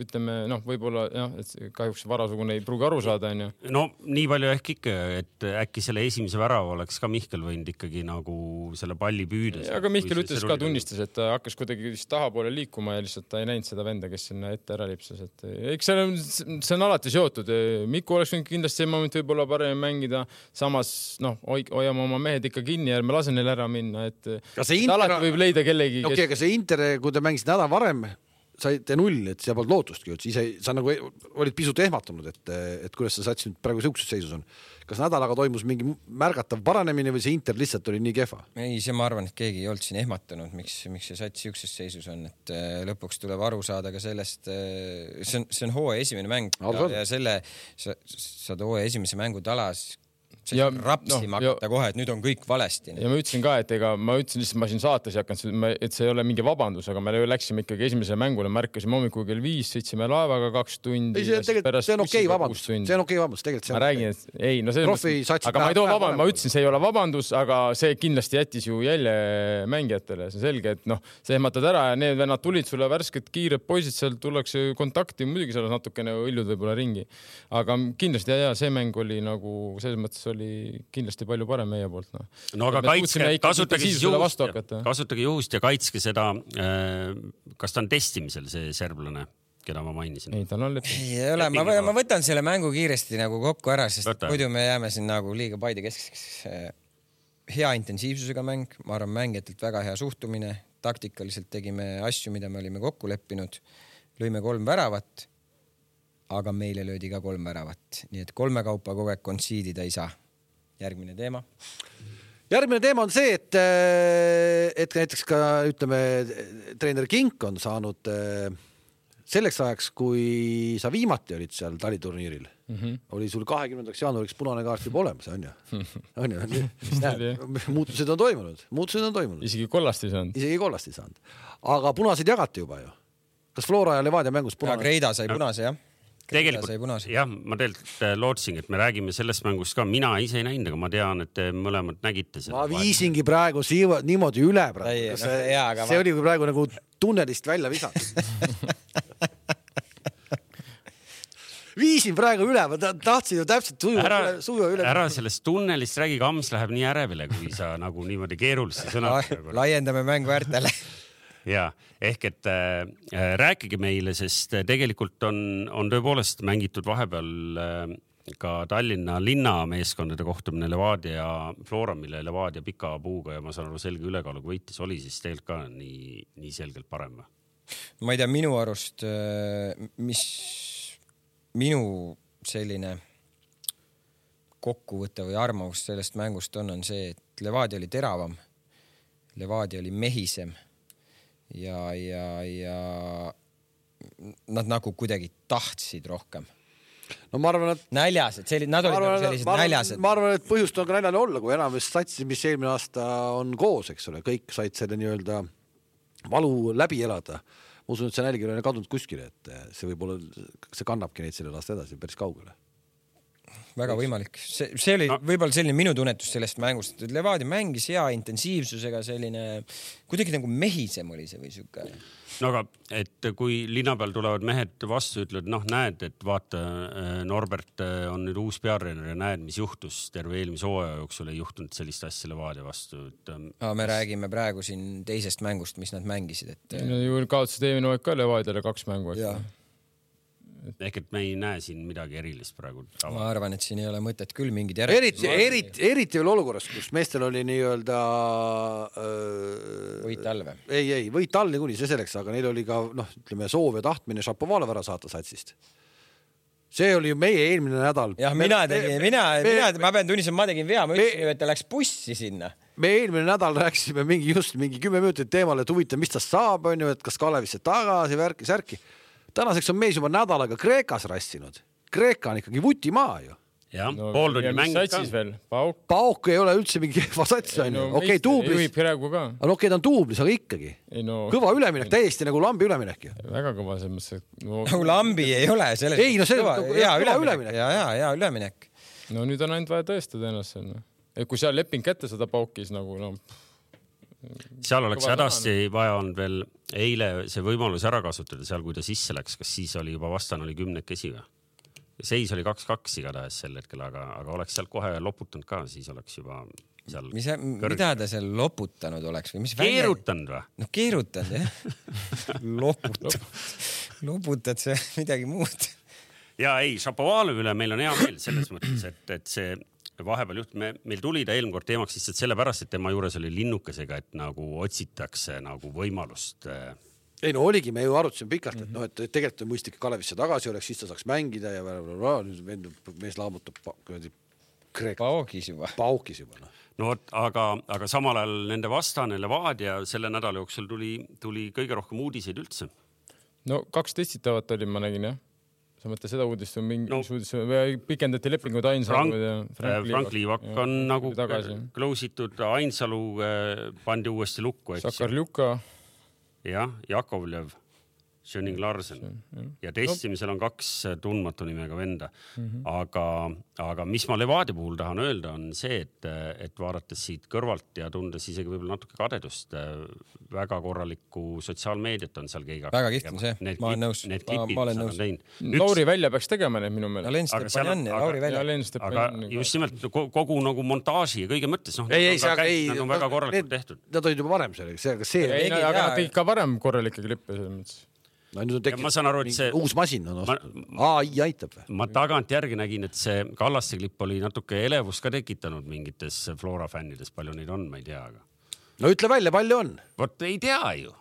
Speaker 3: ütleme noh, võib-olla jah, et kahjuks varasugune ei pruugi aru saada, onju.
Speaker 2: no nii palju ehk ikka, et äkki selle esimese värava oleks ka Mihkel võinud ikkagi nagu selle palli püüda.
Speaker 3: aga Mihkel ütles ka, tunnistas, et ta hakkas kuidagi vist tahapoole liikuma liikuma ja lihtsalt ei näinud seda venda, kes sinna ette ära lipsas, et eks see on, see on alati seotud. Miku oleks võinud kindlasti see moment võib-olla paremini mängida, samas noh, hoiame oma mehed ikka kinni, ärme lase neil ära minna, et. alati võib leida kellegi.
Speaker 1: okei aga see Inter, kui te mängisite nädal varem saite null, et seal polnud lootustki üldse, ise sa nagu olid pisut ehmatunud, et, et kuidas see sats nüüd praegu sihukeses seisus on. Kas nädalaga toimus mingi märgatav paranemine või see Inter lihtsalt oli nii kehva?
Speaker 4: ei, see ma arvan, et keegi ei olnud siin ehmatanud, miks, miks see sats sihukeses seisus on, et äh, lõpuks tuleb aru saada ka sellest, äh, see on, see on hooaja esimene mäng ja, ja selle sa saad hooaja esimese mängu talas ja rapsima no, hakata kohe, et nüüd on kõik valesti.
Speaker 3: ja ma ütlesin ka, et ega ma ütlesin lihtsalt, ma siin saates ei hakanud, et see ei ole mingi vabandus, aga me läksime ikkagi esimesele mängule, märkasime hommikul kell viis, sõitsime laevaga kaks tundi.
Speaker 1: ei, see on tegelikult, see on okei okay, vabandus, see on okei okay, vabandus, tegelikult.
Speaker 3: ma räägin, et ei, no mõttes, aga ma ei too vabandust, ma ütlesin, see ei ole vabandus, aga see kindlasti jättis ju jälje mängijatele, see on selge, et noh, sa ehmatad ära ja need vennad tulid sulle värsked kiired poisid, seal tullakse kontakti, muidugi seal natukene õljud võib-olla ringi. aga kindlasti ja, ja see mäng oli nagu selles mõttes oli kindlasti palju parem meie poolt
Speaker 2: noh. no aga kaitske, kasutage siis juhust, kasutage juhust ja kaitske seda. Äh, kas ta on testimisel, see serblane? keda ma mainisin.
Speaker 3: ei, tal on
Speaker 4: leping. ei ole, ma, ma võtan selle mängu kiiresti nagu kokku ära, sest Võta. muidu me jääme siin nagu liiga Paide keskseks. hea intensiivsusega mäng, ma arvan, mängijatelt väga hea suhtumine, taktikaliselt tegime asju, mida me olime kokku leppinud, lõime kolm väravat. aga meile löödi ka kolm väravat, nii et kolme kaupa kogu aeg kontsiidida ei saa järgmine teema.
Speaker 1: järgmine teema on see, et, äh, et näiteks ka ütleme, treener Kink on saanud äh, selleks ajaks, kui sa viimati olid seal taliturniiril mm, -hmm. oli sul kahekümnendaks jaanuariks punane kaart juba olemas, on ju? on ju? muutused on toimunud, muutused on toimunud.
Speaker 3: isegi kollast ei saanud.
Speaker 1: isegi kollast ei saanud. aga punaseid jagati juba ju. kas Flora ja Levadia mängus punane?
Speaker 4: Kreida sai punase jah
Speaker 2: tegelikult jah, ma tegelikult äh, lootsingi, et me räägime sellest mängust ka, mina ise ei näinud, aga ma tean, et te mõlemad nägite
Speaker 1: seda. ma viisingi praegu siia niimoodi üle praegu. see, no, see oli praegu nagu tunnelist välja visatud viisin praegu üle, ma tahtsin ju täpselt sujuva
Speaker 2: ära,
Speaker 1: üle, sujuva üle.
Speaker 2: ära sellest tunnelist räägi, Kams läheb nii ärevile, kui sa nagu niimoodi keerulisi sõnadega
Speaker 4: laiendame mängu äärtele
Speaker 2: ja ehk et äh, äh, rääkige meile, sest äh, tegelikult on, on tõepoolest mängitud vahepeal äh, ka Tallinna linnameeskondade kohtumine Levadia Flora, mille Levadia pika puuga ja ma saan aru, selge ülekaaluga võitis, oli siis tegelikult ka nii, nii selgelt parem või?
Speaker 4: ma ei tea, minu arust, äh, mis minu selline kokkuvõte või arvamus sellest mängust on, on see, et Levadia oli teravam. Levadia oli mehisem ja, ja, ja nad nagu kuidagi tahtsid rohkem
Speaker 1: no ma arvan, et
Speaker 4: näljased, sellised, nad olid nagu sellised
Speaker 1: ma arvan,
Speaker 4: näljased.
Speaker 1: ma arvan, et põhjust on ka näljane olla, kui enamus satsi, mis eelmine aasta on koos, eks ole, kõik said selle nii-öelda valu läbi elada. ma usun, et see nälg ei ole kadunud kuskile, et see võib-olla, see kannabki neid sellel aastal edasi päris kaugele
Speaker 4: väga võimalik, see, see oli no. võib-olla selline minu tunnetus sellest mängust, et Levadia mängis hea intensiivsusega, selline kuidagi nagu mehisem oli see või sihuke.
Speaker 2: no aga, et kui linna peal tulevad mehed vastu, ütlevad, noh, näed, et vaata, äh, Norbert äh, on nüüd uus peatreener ja näed, mis juhtus terve eelmise hooaja jooksul ei juhtunud sellist asja Levadia vastu, et.
Speaker 4: Ähm, no me räägime praegu siin teisest mängust, mis nad mängisid, et.
Speaker 3: no ju kaotasid eelmine hooaeg ka Levadiale kaks mängu,
Speaker 2: et ehk et me ei näe siin midagi erilist praegu.
Speaker 4: ma arvan, et siin ei ole mõtet küll mingit
Speaker 1: eriti, eriti, eriti veel olukorras, kus meestel oli nii-öelda
Speaker 4: öö.... võit all või?
Speaker 1: ei, ei võit all niikuinii, see selleks, aga neil oli ka noh, ütleme soov ja tahtmine Šapovalov ära saata satsist see oli ju meie eelmine nädal.
Speaker 4: jah, mina tegin, mina, mina, ma pean tunnistama, ma tegin vea, ma ütlesin ju, et ta läks bussi sinna.
Speaker 1: me eelmine nädal rääkisime mingi just mingi kümme minutit teemal, et huvitav, mis tast saab, onju, et kas Kalevisse tagasi, värki-särki tänaseks on mees juba nädal aega Kreekas rassinud. Kreeka on ikkagi vutimaa ju
Speaker 2: jah no,, pool tundi mängib
Speaker 3: ka. Pauk.
Speaker 1: Pauk ei ole üldse mingi kehva sats onju no,, okei okay, duublis.
Speaker 3: juhib praegu ka.
Speaker 1: aga okei okay,, ta on duublis, aga ikkagi. No, kõva üleminek, täiesti nagu lambi üleminek ju.
Speaker 3: väga kõva selles mõttes, et
Speaker 4: no.... nagu lambi ei ole selles.
Speaker 1: ei no see on
Speaker 4: hea üleminek, ja, ja, ja üleminek.
Speaker 3: no nüüd on ainult vaja tõestada ennast seal et kui seal leping kätte saada Paukis nagu noh
Speaker 2: seal oleks hädasti vaja olnud veel eile see võimalus ära kasutada seal, kui ta sisse läks, kas siis oli juba vastane oli kümnekesi või? seis oli kaks-kaks igatahes sel hetkel, aga, aga oleks sealt kohe loputanud ka, siis oleks juba seal.
Speaker 4: mis, mida ta seal loputanud oleks või mis?
Speaker 2: keerutanud või?
Speaker 4: noh, keerutanud jah loputanud loputad sa midagi muud
Speaker 2: ja ei, Šapovalov üle meil on hea meel selles mõttes, et, et see vahepeal juhtus, me, meil tuli ta eelmine kord teemaks lihtsalt sellepärast, et tema juures oli linnukesega, et nagu otsitakse nagu võimalust äh,
Speaker 1: ei no oligi, me ju arutasime pikalt, et noh, et tegelikult on mõistlik, Kalevisse tagasi oleks, siis ta saaks mängida ja nüüd vend, mees laamutab kuradi
Speaker 4: Kreeka. paugis juba.
Speaker 1: paugis juba noh.
Speaker 2: no vot, aga, aga samal ajal nende vastane Levadia selle nädala jooksul tuli, tuli kõige rohkem uudiseid üldse.
Speaker 3: no kaks testitavat oli, ma nägin jah sa mõtled seda uudist või mingi no, uudis või pikendati lepingut Ainsalu
Speaker 2: ja Frank, Frank Liivak on ja, nagu close itud, Ainsalu äh, pandi uuesti lukku, eks.
Speaker 3: Sakarljuka.
Speaker 2: jah, Jakovlev Schöning Larsen ja testimisel on kaks tundmatu nimega venda mm. -hmm. aga, aga mis ma Levadia puhul tahan öelda, on see, et, et vaadates siit kõrvalt ja tundes isegi võib-olla natuke kadedust, väga korralikku sotsiaalmeediat on seal keegi.
Speaker 4: väga kihvt on see, ma olen nõus.
Speaker 2: Need klipid,
Speaker 4: mis nad on
Speaker 2: teinud.
Speaker 3: Lauri Välja peaks tegema need minu meelest.
Speaker 4: Len Stepanjan ja Lauri Välja.
Speaker 2: aga just nimelt kogu nagu montaaži ja kõige mõttes, noh.
Speaker 1: ei, ei, see, aga ei.
Speaker 2: Nad on väga korralikult tehtud.
Speaker 1: Nad olid juba varem seal, see, aga see.
Speaker 3: ei, aga nad tegid ka varem korralikke klippe selles mõttes
Speaker 1: no nüüd on tekkinud.
Speaker 2: ma aru, see.
Speaker 1: uus masin on ostetud. ai aitab või?
Speaker 2: ma tagantjärgi nägin, et see Kallaste klipp oli natuke elevust ka tekitanud mingites Flora fännides, palju neid on, ma ei tea, aga.
Speaker 1: no ütle välja, palju on.
Speaker 2: vot ei tea ju.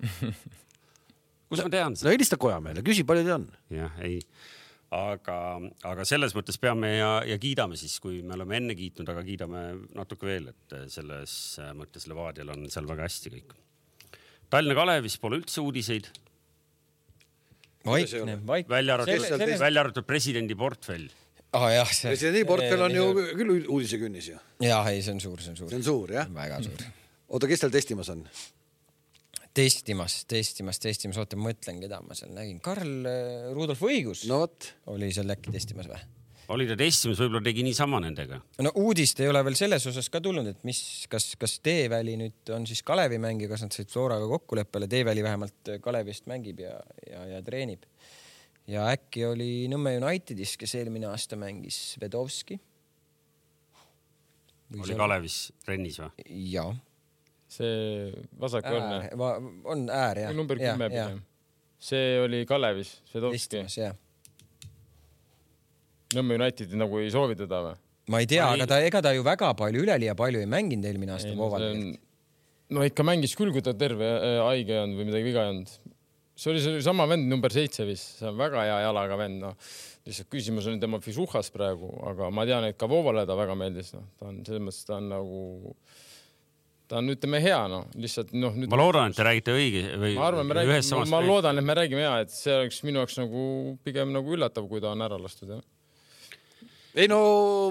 Speaker 2: kus ma tean
Speaker 1: seda? no helista Kojamehele, küsi, palju teid on.
Speaker 2: jah, ei aga, aga selles mõttes peame ja, ja kiidame siis, kui me oleme enne kiitnud, aga kiidame natuke veel, et selles mõttes Levadial on seal väga hästi kõik. Tallinna Kalevis pole üldse uudiseid.
Speaker 4: Vaikne, vaikne.
Speaker 2: välja arvatud, välja arvatud presidendi portfell
Speaker 4: jah, see.
Speaker 1: presidendi portfell on ju küll uudisekünnis ju.
Speaker 4: jah, ei, see on suur, see on suur.
Speaker 1: see on suur jah?
Speaker 4: väga suur.
Speaker 1: oota, kes teil testimas on?
Speaker 4: testimas, testimas, testimas, oota, ma mõtlen, keda ma seal nägin. Karl äh, Rudolf Õigus
Speaker 1: no, vot.
Speaker 4: oli seal äkki testimas või?
Speaker 2: Oli ta testimas, võib-olla tegi niisama nendega.
Speaker 4: no uudist ei ole veel selles osas ka tulnud, et mis, kas, kas Teeväli nüüd on siis Kalevi mängija, kas nad said Floraga kokkuleppele, Teeväli vähemalt Kalevist mängib ja, ja, ja treenib. ja äkki oli Nõmme Unitedis, kes eelmine aasta mängis Vedovski.
Speaker 2: oli Kalevis trennis või?
Speaker 4: jaa
Speaker 3: see vasakuõrne.
Speaker 4: on äär jah.
Speaker 3: number kümme pigem. see oli Kalevis, Švedovski. Nõmme Unitedi nagu ei soovi teda või?
Speaker 4: ma ei tea, aga ta, ega ta ju väga palju, üleliia palju ei mänginud eelmine aasta Vooval.
Speaker 3: no ikka mängis küll, kui ta terve äh, haige ei olnud või midagi viga ei olnud. see oli seesama vend number seitse vist, see on väga hea jalaga vend, noh. lihtsalt küsimus on tema fisuhhas praegu, aga ma tean, et ka Voovale ta väga meeldis, noh, ta on selles mõttes, ta on nagu ta on, ütleme hea, noh, lihtsalt noh.
Speaker 2: ma loodan, et te räägite õige või.
Speaker 3: ma arvan, me räägime, ma, ma loodan, et me räägime ja et see oleks minu jaoks nagu pigem nagu üllatav, kui ta on ära lastud, jah
Speaker 1: ei no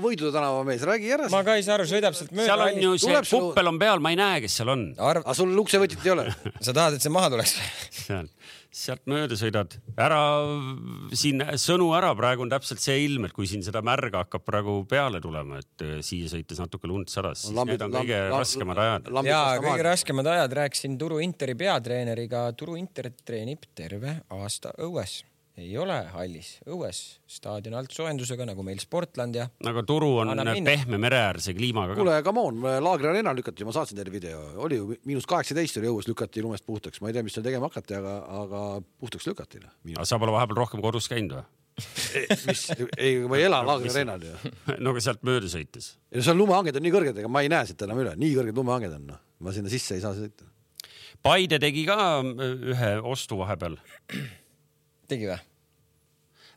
Speaker 1: Võidude tänava mees, räägi ära.
Speaker 4: ma ka ei saa aru, sõidab sealt mööda.
Speaker 2: seal on ju see kuppel on peal, ma ei näe, kes seal on.
Speaker 1: aga sul uksevõtit ei ole
Speaker 4: sa tahad, et see maha tuleks
Speaker 2: seal sealt mööda sõidad, ära siin sõnu ära, praegu on täpselt see ilm, et kui siin seda märga hakkab praegu peale tulema, et äh, siia sõites natuke lund sadas, siis lambid, need on kõige lamb, raskemad ajad.
Speaker 4: ja kõige raskemad ajad, rääkisin Turu Interi peatreeneriga, Turu Inter treenib terve aasta õues ei ole hallis, õues, staadion altsoojendusega nagu meil Sportland ja.
Speaker 2: aga Turu on pehme mereäärse kliimaga.
Speaker 1: kuule, come on, Laagri arena lükati, ma saatsin teile video, oli ju miinus kaheksateist oli õues, lükati lumest puhtaks, ma ei tea, mis seal tegema hakati, aga, aga puhtaks lükati.
Speaker 2: Noh, aga sa pole vahepeal rohkem kodus käinud või?
Speaker 1: mis, ei, ma ei ela Laagri areenal ju.
Speaker 2: no aga sealt mööda sõites.
Speaker 1: ja seal lumehanged on nii kõrged, ega ma ei näe siit enam üle, nii kõrged lumehanged on, noh, ma sinna sisse ei saa sõita.
Speaker 2: Paide tegi ka ühe ostu vahepeal.
Speaker 4: tegi või?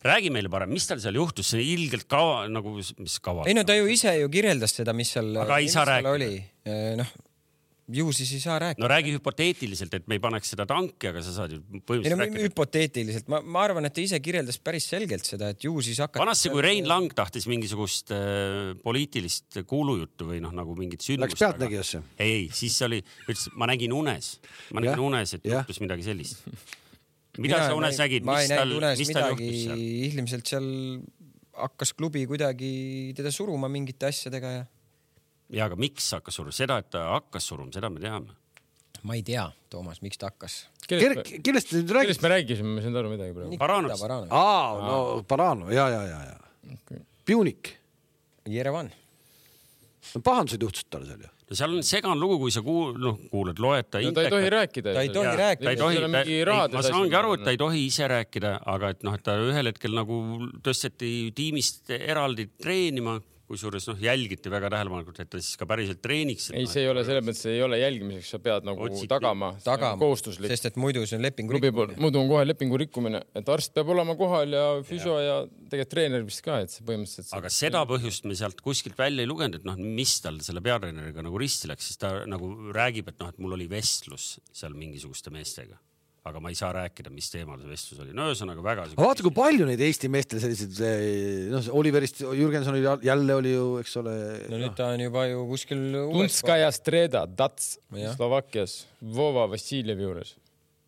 Speaker 2: Räägi meile parem, mis tal seal juhtus, see ilgelt kaua nagu, mis kaua?
Speaker 4: ei no ta ju ise ju kirjeldas seda, mis seal.
Speaker 2: aga ei saa rääkida.
Speaker 4: noh, ju siis ei saa rääkida.
Speaker 2: no räägi hüpoteetiliselt, et me ei paneks seda tanki, aga sa saad ju põhimõtteliselt
Speaker 4: ei, no, rääkida. hüpoteetiliselt, ma, ma arvan, et ta ise kirjeldas päris selgelt seda, et ju siis hakkab.
Speaker 2: vanasti, kui Rein Lang tahtis mingisugust äh, poliitilist kuulujuttu või noh, nagu mingit sündmust.
Speaker 1: Läks pealtnägijasse?
Speaker 2: ei, ei, siis oli, ütles, ma nägin unes, ma nägin ja, unes, et juhtus midagi sellist mida Mina sa unes nägid, mis tal, mis tal juhtus seal?
Speaker 4: ilmselt seal hakkas klubi kuidagi teda suruma mingite asjadega ja.
Speaker 2: ja aga miks hakkas suruma, seda, et ta hakkas suruma, seda me teame.
Speaker 4: ma ei tea, Toomas, miks ta hakkas.
Speaker 1: kellest, te nüüd räägite?
Speaker 3: kellest me rääkisime, ma ei saanud aru midagi praegu.
Speaker 2: Baranovist.
Speaker 1: aa, no Baranov ja, ja, ja, ja okay.. Pjunik.
Speaker 4: Jerevan.
Speaker 1: pahandused juhtusid talle seal ju
Speaker 2: no seal on segane lugu, kui sa kuul-, noh, kuulad, loed ta.
Speaker 3: no ta ei tohi rääkida.
Speaker 4: ta ei tohi rääkida.
Speaker 2: ta ei tohi, ma saangi aru, et ta ei tohi ise rääkida, aga et noh, et ta ühel hetkel nagu tõsteti tiimist eraldi treenima kusjuures noh, jälgiti väga tähelepanelikult, et ta siis ka päriselt treeniks.
Speaker 3: ei, see ei ole selles mõttes, ei ole jälgimiseks, sa pead nagu Otsiti. tagama,
Speaker 4: tagama.,
Speaker 3: kohustuslik.
Speaker 4: sest et muidu see on lepingu
Speaker 3: rikkumine. muidu on kohe lepingu rikkumine, et arst peab olema kohal ja füsio ja, ja tegelikult treener vist ka, et see põhimõtteliselt.
Speaker 2: aga seda põhjust me sealt kuskilt välja ei lugenud, et noh, mis tal selle peatreeneriga nagu risti läks, siis ta nagu räägib, et noh, et mul oli vestlus seal mingisuguste meestega aga ma ei saa rääkida, mis teemal see vestlus oli. no ühesõnaga väga.
Speaker 1: aga vaata, kui palju neid Eesti meestel selliseid, eh, noh, Oliverist, Jürgenson oli jälle oli ju, eks ole.
Speaker 4: no nüüd ta on juba ju kuskil.
Speaker 3: Tunskaja Streda, Dats Slovakkias, Vova Vassiljevi juures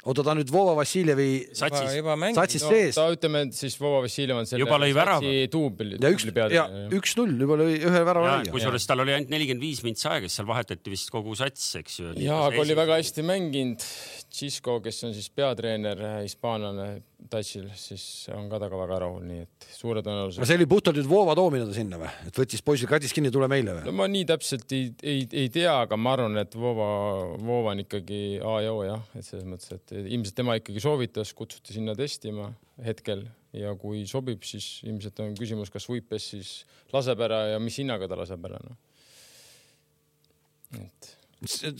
Speaker 1: oota, ta nüüd Vova Vassiljevi
Speaker 2: satsis,
Speaker 1: satsis no, sees.
Speaker 3: ta ütleme, siis Vova Vassiljev on selle
Speaker 2: juba lõi värava.
Speaker 3: duubli.
Speaker 1: ja üks, ja üks-null juba lõi ühe värava
Speaker 2: lõi. kusjuures tal oli ainult nelikümmend viis mintsi aega, siis seal vahetati vist kogu sats, eks ju.
Speaker 3: ja, aga oli väga hästi mänginud. Cisco, kes on siis peatreener, hispaanlane Tatsil, siis on ka temaga väga rahul, nii et suure tõenäosusega.
Speaker 1: aga see oli puhtalt nüüd Voova toomine ta sinna või, et võttis poisil kadis kinni, tule meile või?
Speaker 3: no ma nii täpselt ei, ei, ei tea, aga ma arvan, et Voova, Voova on ikkagi A ja O jah, et selles mõttes, et ilmselt tema ikkagi soovitas, kutsuti sinna testima hetkel ja kui sobib, siis ilmselt on küsimus, kas Võipes siis laseb ära ja mis hinnaga ta laseb ära, noh.
Speaker 1: et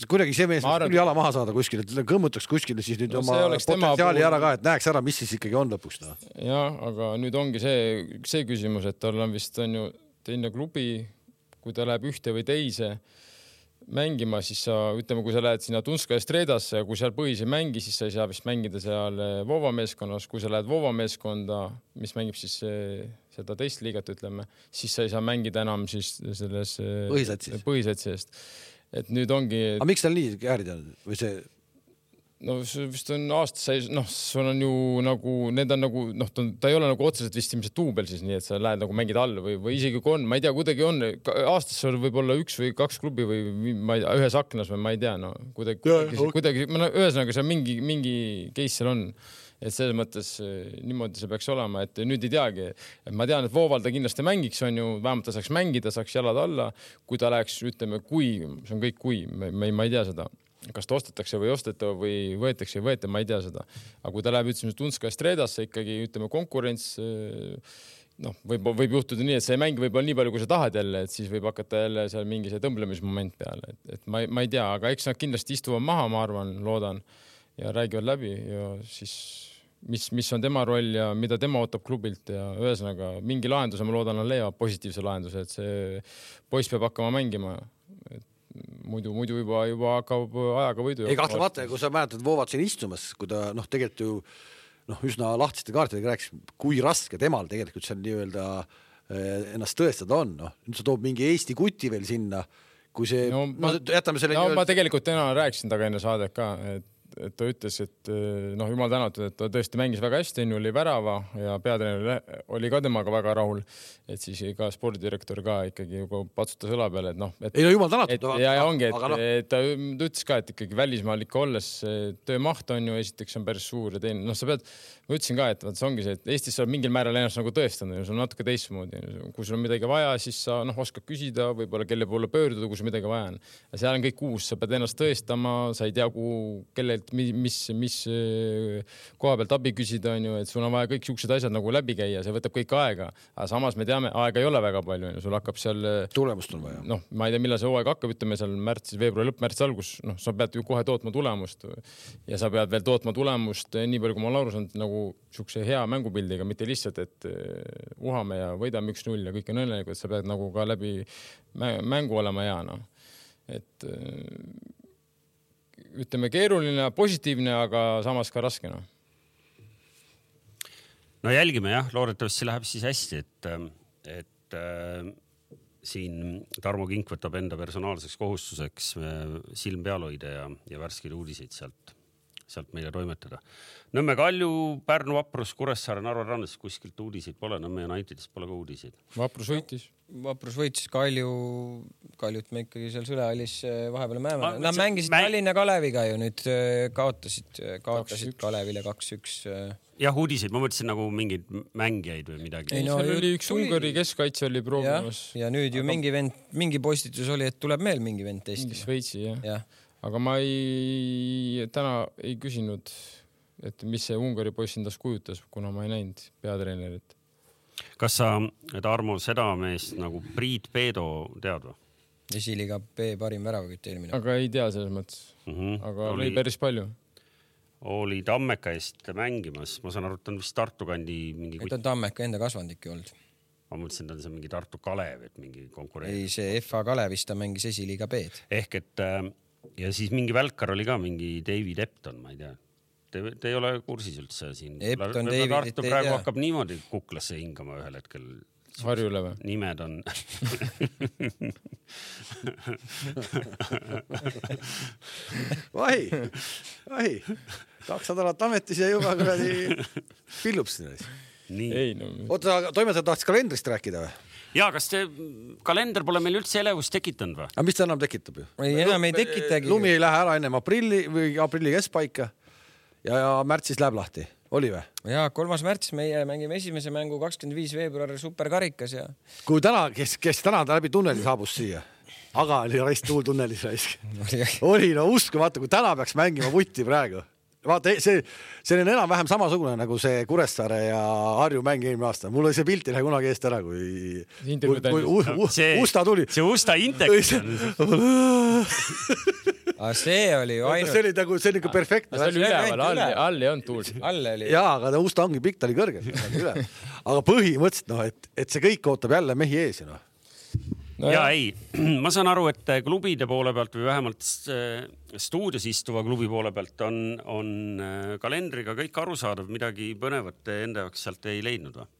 Speaker 1: kuidagi see mees arvan... küll jala maha saada kuskil, et kõmmutaks kuskile siis nüüd no, oma potentsiaali ära ka, et näeks ära, mis siis ikkagi on lõpuks noh.
Speaker 3: jah, aga nüüd ongi see, see küsimus, et tal on vist on ju teine klubi, kui ta läheb ühte või teise mängima, siis sa ütleme, kui sa lähed sinna Tunska Estredasse ja kui seal põhis ei mängi, siis sa ei saa vist mängida seal eh, Vova meeskonnas, kui sa lähed Vova meeskonda, mis mängib siis eh, seda teist liigat, ütleme, siis sa ei saa mängida enam siis selles
Speaker 1: eh,
Speaker 3: põhisatsi eest et nüüd ongi.
Speaker 1: aga miks tal nii käärid on või see?
Speaker 3: no see vist on aastas, sa ei, noh, sul on ju nagu, need on nagu noh, ta ei ole nagu otseselt vist ilmselt duubel siis, nii et sa lähed nagu mängid all või, või isegi kui on, ma ei tea, kuidagi on, aastas sul võib olla üks või kaks klubi või ma ei tea, ühes aknas või ma ei tea, no kuidagi, kuidagi, kuidagi, no ühesõnaga seal mingi, mingi case seal on et selles mõttes eh, niimoodi see peaks olema, et nüüd ei teagi, ma tean, et Vooval ta kindlasti mängiks, on ju, vähemalt ta saaks mängida, saaks jalad alla. kui ta läheks, ütleme, kui, see on kõik kui, me, ma ei tea seda kas ta ostetakse või ei osteta või võetakse või ei võeta, ma ei tea seda. aga kui ta läheb, ütleme, Tunska Estredasse ikkagi ütleme konkurents eh, noh, võib, võib juhtuda nii, et sa ei mängi võib-olla nii palju, kui sa tahad jälle, et siis võib hakata jälle seal mingi see tõmblemismoment peale, et, et ma, ma ei tea, aga eks nad kindlasti istuvad maha, ma arvan, loodan ja räägivad läbi ja siis mis, mis on tema roll ja mida tema ootab klubilt ja ühesõnaga mingi lahenduse, ma loodan, nad leiavad positiivse lahenduse, et see poiss peab hakkama mängima. muidu, muidu juba, juba hakkab ajaga võidu.
Speaker 1: ei kahtlemata ja kui sa mäletad Voovat siin istumas, kui ta noh, tegelikult ju noh, üsna lahtiste kaartidega rääkis, kui raske temal tegelikult seal nii-öelda eh, ennast tõestada on, noh nüüd sa toob mingi Eesti kuti veel sinna, kui see no,
Speaker 3: ma, no jätame selle. no ma tegelikult täna rääkisin temaga enne saadet ka, et et ta ütles, et eh, noh, jumal tänatud, et ta tõesti mängis väga hästi, onju, oli värava ja peatreener oli ka temaga väga rahul. et siis ka spordidirektor ka ikkagi juba patsutas õla peale, et noh,
Speaker 1: ei no jumal tänatud.
Speaker 3: ja, ja ongi, et, no. et ta, ta ütles ka, et ikkagi välismaal ikka olles töömaht on ju esiteks on päris suur ja teine, noh, sa pead, ma ütlesin ka, et vot see ongi see, et Eestis sa oled mingil määral ennast nagu tõestanud, sul on natuke teistmoodi, kui sul on midagi vaja, siis sa noh, oskad küsida, võib-olla kelle poole pöörduda, kui sul midagi vaja on. seal on kõik uus, sa pead ennast tõestama, sa ei tea, kuhu, kellelt, mis, mis eh, koha pealt abi küsida, onju, et sul on vaja kõik siuksed asjad nagu läbi käia, see võtab kõik aega. aga samas me teame, aega ei ole väga palju, onju, sul hakkab seal.
Speaker 1: Eh, tulemust on vaja.
Speaker 3: noh, ma ei tea, millal see hooaeg hakkab, ütleme seal märtsis, veebruari lõpp, märtsi algus, noh, sa pead ju kohe tootma tulemust ja sa pead veel tootma tulemust eh, nii palju, kui ma olen aru saanud, nagu siukse hea mängupildiga, mitte lihtsalt, et uhame ja võidame üks-null ja kõik on õnnelikud, sa pead nagu ka läbi mängu olema hea, noh et ütleme keeruline, positiivne, aga samas ka raske noh.
Speaker 2: no jälgime jah, loodetavasti läheb siis hästi, et, et äh, siin Tarmo Kink võtab enda personaalseks kohustuseks äh, silm peal hoida ja, ja värskeid uudiseid sealt, sealt meile toimetada. Nõmme Kalju, Pärnu Vaprus, Kuressaare, Narva Rannas, kuskilt uudiseid pole, Nõmme Unitedist pole ka uudiseid.
Speaker 3: Vaprus võitis.
Speaker 4: Vaprus võitis, Kalju, Kaljut me ikkagi seal Sülehallis äh, vahepeal näeme. Nad mängisid mäng... Tallinna Kaleviga ju nüüd äh, kaotasid, kaotasid Kalevile kaks-üks.
Speaker 2: Jah, uudiseid, ma mõtlesin nagu mingeid mängijaid või midagi.
Speaker 3: ei no seal oli üks. Ungari keskkaitse oli proovimas.
Speaker 4: ja nüüd ju Aga... mingi vend, mingi postitus oli, et tuleb veel mingi vend testi.
Speaker 3: mingi Šveitsi jah ja. ja.. Aga ma ei, täna ei küsinud et mis see Ungari poiss endast kujutas, kuna ma ei näinud peatreenerit.
Speaker 2: kas sa, Tarmo, seda meest nagu Priit Peedo tead või?
Speaker 4: esiliiga B parim väravakütt eelmine.
Speaker 3: aga ei tea selles mõttes mm, -hmm. aga oli päris palju.
Speaker 2: oli Tammeka eest mängimas, ma saan aru, et ta on vist Tartu kandi mingi.
Speaker 4: ta on Tammeka enda kasvandik ju olnud.
Speaker 2: ma mõtlesin, et ta on see mingi Tartu Kalev, et mingi konkurent.
Speaker 4: ei, see FA Kalevis ta mängis esiliiga B-d.
Speaker 2: ehk et äh, ja siis mingi välkar oli ka mingi David Epton, ma ei tea Te, te ei ole kursis üldse siin? Tartu praegu hakkab niimoodi kuklasse hingama ühel hetkel.
Speaker 3: Harjule või?
Speaker 2: nimed on
Speaker 1: vahi, vahi, kaks nädalat ametis ja juba kuradi pillub sinna siis. No... oota, toimetaja tahtis kalendrist rääkida või?
Speaker 2: ja kas see kalender pole meil üldse elevust tekitanud või?
Speaker 1: aga mis ta enam tekitab ju?
Speaker 4: ei, enam ei tekitagi.
Speaker 1: lumi ei lähe ära ennem aprilli või aprilli keskpaika ja, ja märtsis läheb lahti, oli või?
Speaker 4: ja kolmas märts, meie mängime esimese mängu kakskümmend viis veebruar superkarikas ja.
Speaker 1: kui täna, kes, kes täna läbi tunneli saabus siia, aga oli raisk tuul tunnelis raisk oli no uskumatu, kui täna peaks mängima vutti praegu vaata see, see on enam-vähem samasugune nagu see Kuressaare ja Harju mäng eelmine aasta, mul oli see pilt ei lähe kunagi eest ära, kui, kui, kui uh, uh,
Speaker 2: see,
Speaker 1: Usta tuli.
Speaker 2: see Usta Intex
Speaker 4: aga see oli ju ainult.
Speaker 1: see oli nagu, see oli nagu perfektne.
Speaker 3: see oli üleval, all, all ei olnud tuult.
Speaker 4: all oli.
Speaker 1: jaa, aga ta Usta ongi pikk, ta oli kõrgel, üle. aga põhimõtteliselt noh, et, et see kõik ootab jälle mehi ees ju noh
Speaker 2: no. ja ei, ma saan aru, et klubide poole pealt või vähemalt äh, stuudios istuva klubi poole pealt on, on äh, kalendriga kõik arusaadav, midagi põnevat enda jaoks sealt ei leidnud või?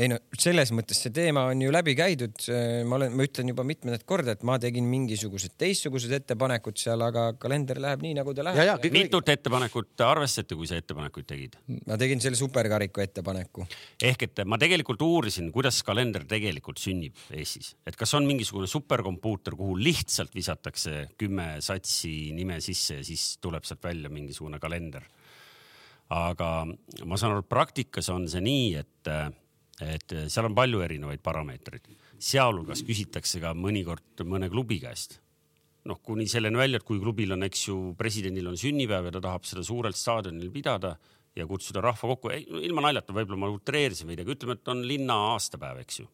Speaker 4: Ei no selles mõttes see teema on ju läbi käidud. ma olen, ma ütlen juba mitmendat korda, et ma tegin mingisugused teistsugused ettepanekud seal, aga kalender läheb nii, nagu ta läheb.
Speaker 2: mitut ettepanekut arvestasite, kui sa ettepanekuid tegid?
Speaker 4: ma tegin selle superkariku ettepaneku.
Speaker 2: ehk et ma tegelikult uurisin, kuidas kalender tegelikult sünnib Eestis, et kas on mingisugune superkompuuter, kuhu lihtsalt visatakse kümme satsi nime sisse ja siis tuleb sealt välja mingisugune kalender. aga ma saan aru, et praktikas on see nii, et et eh, seal on palju erinevaid parameetreid, sealhulgas küsitakse ka mõnikord mõne klubi käest. noh, kuni selleni välja, et kui klubil on, eks ju, presidendil on sünnipäev ja ta tahab seda suurelt staadionil pidada ja kutsuda rahva kokku, ilma naljata, võib-olla ma utreerisin veidi, aga ütleme, et on linna aastapäev, eks ju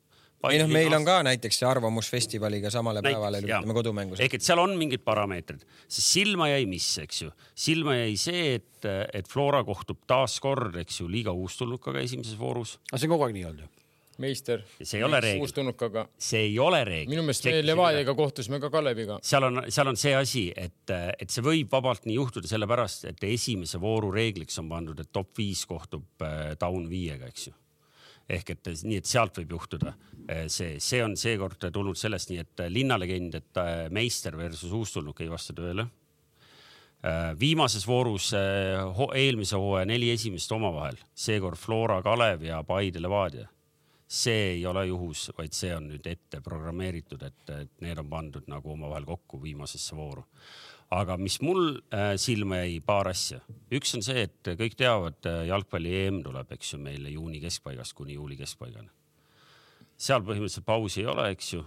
Speaker 4: ei noh, meil on ka näiteks see Arvamusfestivaliga samale näiteks, päevale lülitame kodumängu.
Speaker 2: ehk et seal on mingid parameetrid, sest silma jäi mis, eks ju, silma jäi see, et, et Flora kohtub taas kord, eks ju, liiga uustulnukaga esimeses voorus.
Speaker 1: aga see on kogu aeg nii olnud ju
Speaker 3: meister.
Speaker 2: see ei ole reegel.
Speaker 3: uustulnukaga.
Speaker 2: see ei ole reegel.
Speaker 3: minu meelest me Levadiaga kohtusime ka Kaleviga.
Speaker 2: seal on, seal on see asi, et, et see võib vabalt nii juhtuda, sellepärast et esimese vooru reegliks on pandud, et top viis kohtub äh, down viiega, eks ju ehk et nii, et sealt võib juhtuda äh, see, see on seekord tulnud sellest nii, et linnalegend, et äh, meister versus uustulnuk ei vasta tõele. viimases voorus eelmise hooaja neli esimest omavahel, seekord Flora Kalev ja Paide Levadia see ei ole juhus, vaid see on nüüd ette programmeeritud, et, et need on pandud nagu omavahel kokku viimasesse vooru. Aga mis mul äh, silma jäi, paar asja. üks on see, et kõik teavad, äh, jalgpalli EM tuleb, eks ju, meile juuni keskpaigast kuni juuli keskpaigani. seal põhimõtteliselt pausi ei ole, eks ju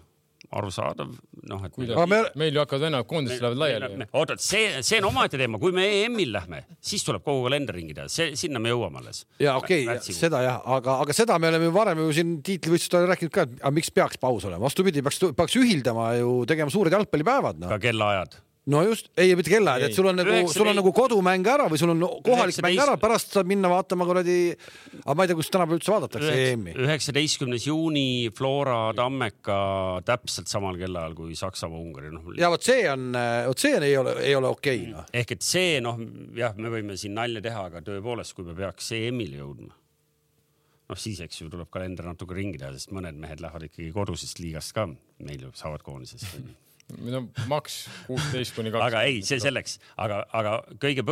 Speaker 2: arusaadav, noh, et.
Speaker 3: Me... Me... meil ju hakkavad vennad koondised lähevad laiali.
Speaker 2: oota, see, see on omaette teema, kui me EM-il lähme, siis tuleb kogu kalender ringi teha, see, sinna me jõuame alles.
Speaker 1: ja okei okay,, seda jah, aga, aga seda me oleme ju varem ju siin tiitlivõistlustel rääkinud ka, et aga miks peaks paus olema, vastupidi, peaks, peaks ühildama ju, tegema suured jalgpallipäevad no..
Speaker 2: ka kellaajad
Speaker 1: no just, ei mitte kellaajad, et sul on nagu, sul on nagu kodumäng ära või sul on kohalik 19... mäng ära, pärast saad minna vaatama kuradi, aga ma ei tea, kus tänapäeval üldse vaadatakse EM-i.
Speaker 2: üheksateistkümnes juuni Flora Tammeka täpselt samal kellaajal kui Saksamaa-Ungari, noh.
Speaker 1: ja vot see on, vot see on, ei ole, ei ole okei okay,
Speaker 2: no.. ehk et see noh, jah, me võime siin nalja teha, aga tõepoolest, kui me peaks EM-ile jõudma noh, siis eks ju tuleb kalender natuke ringi teha, sest mõned mehed lähevad ikkagi kodusest liigast ka, meil ju saavad koondisest
Speaker 3: no maks kuusteist kuni kakskümmend.
Speaker 2: aga ei, see selleks, aga, aga kõige,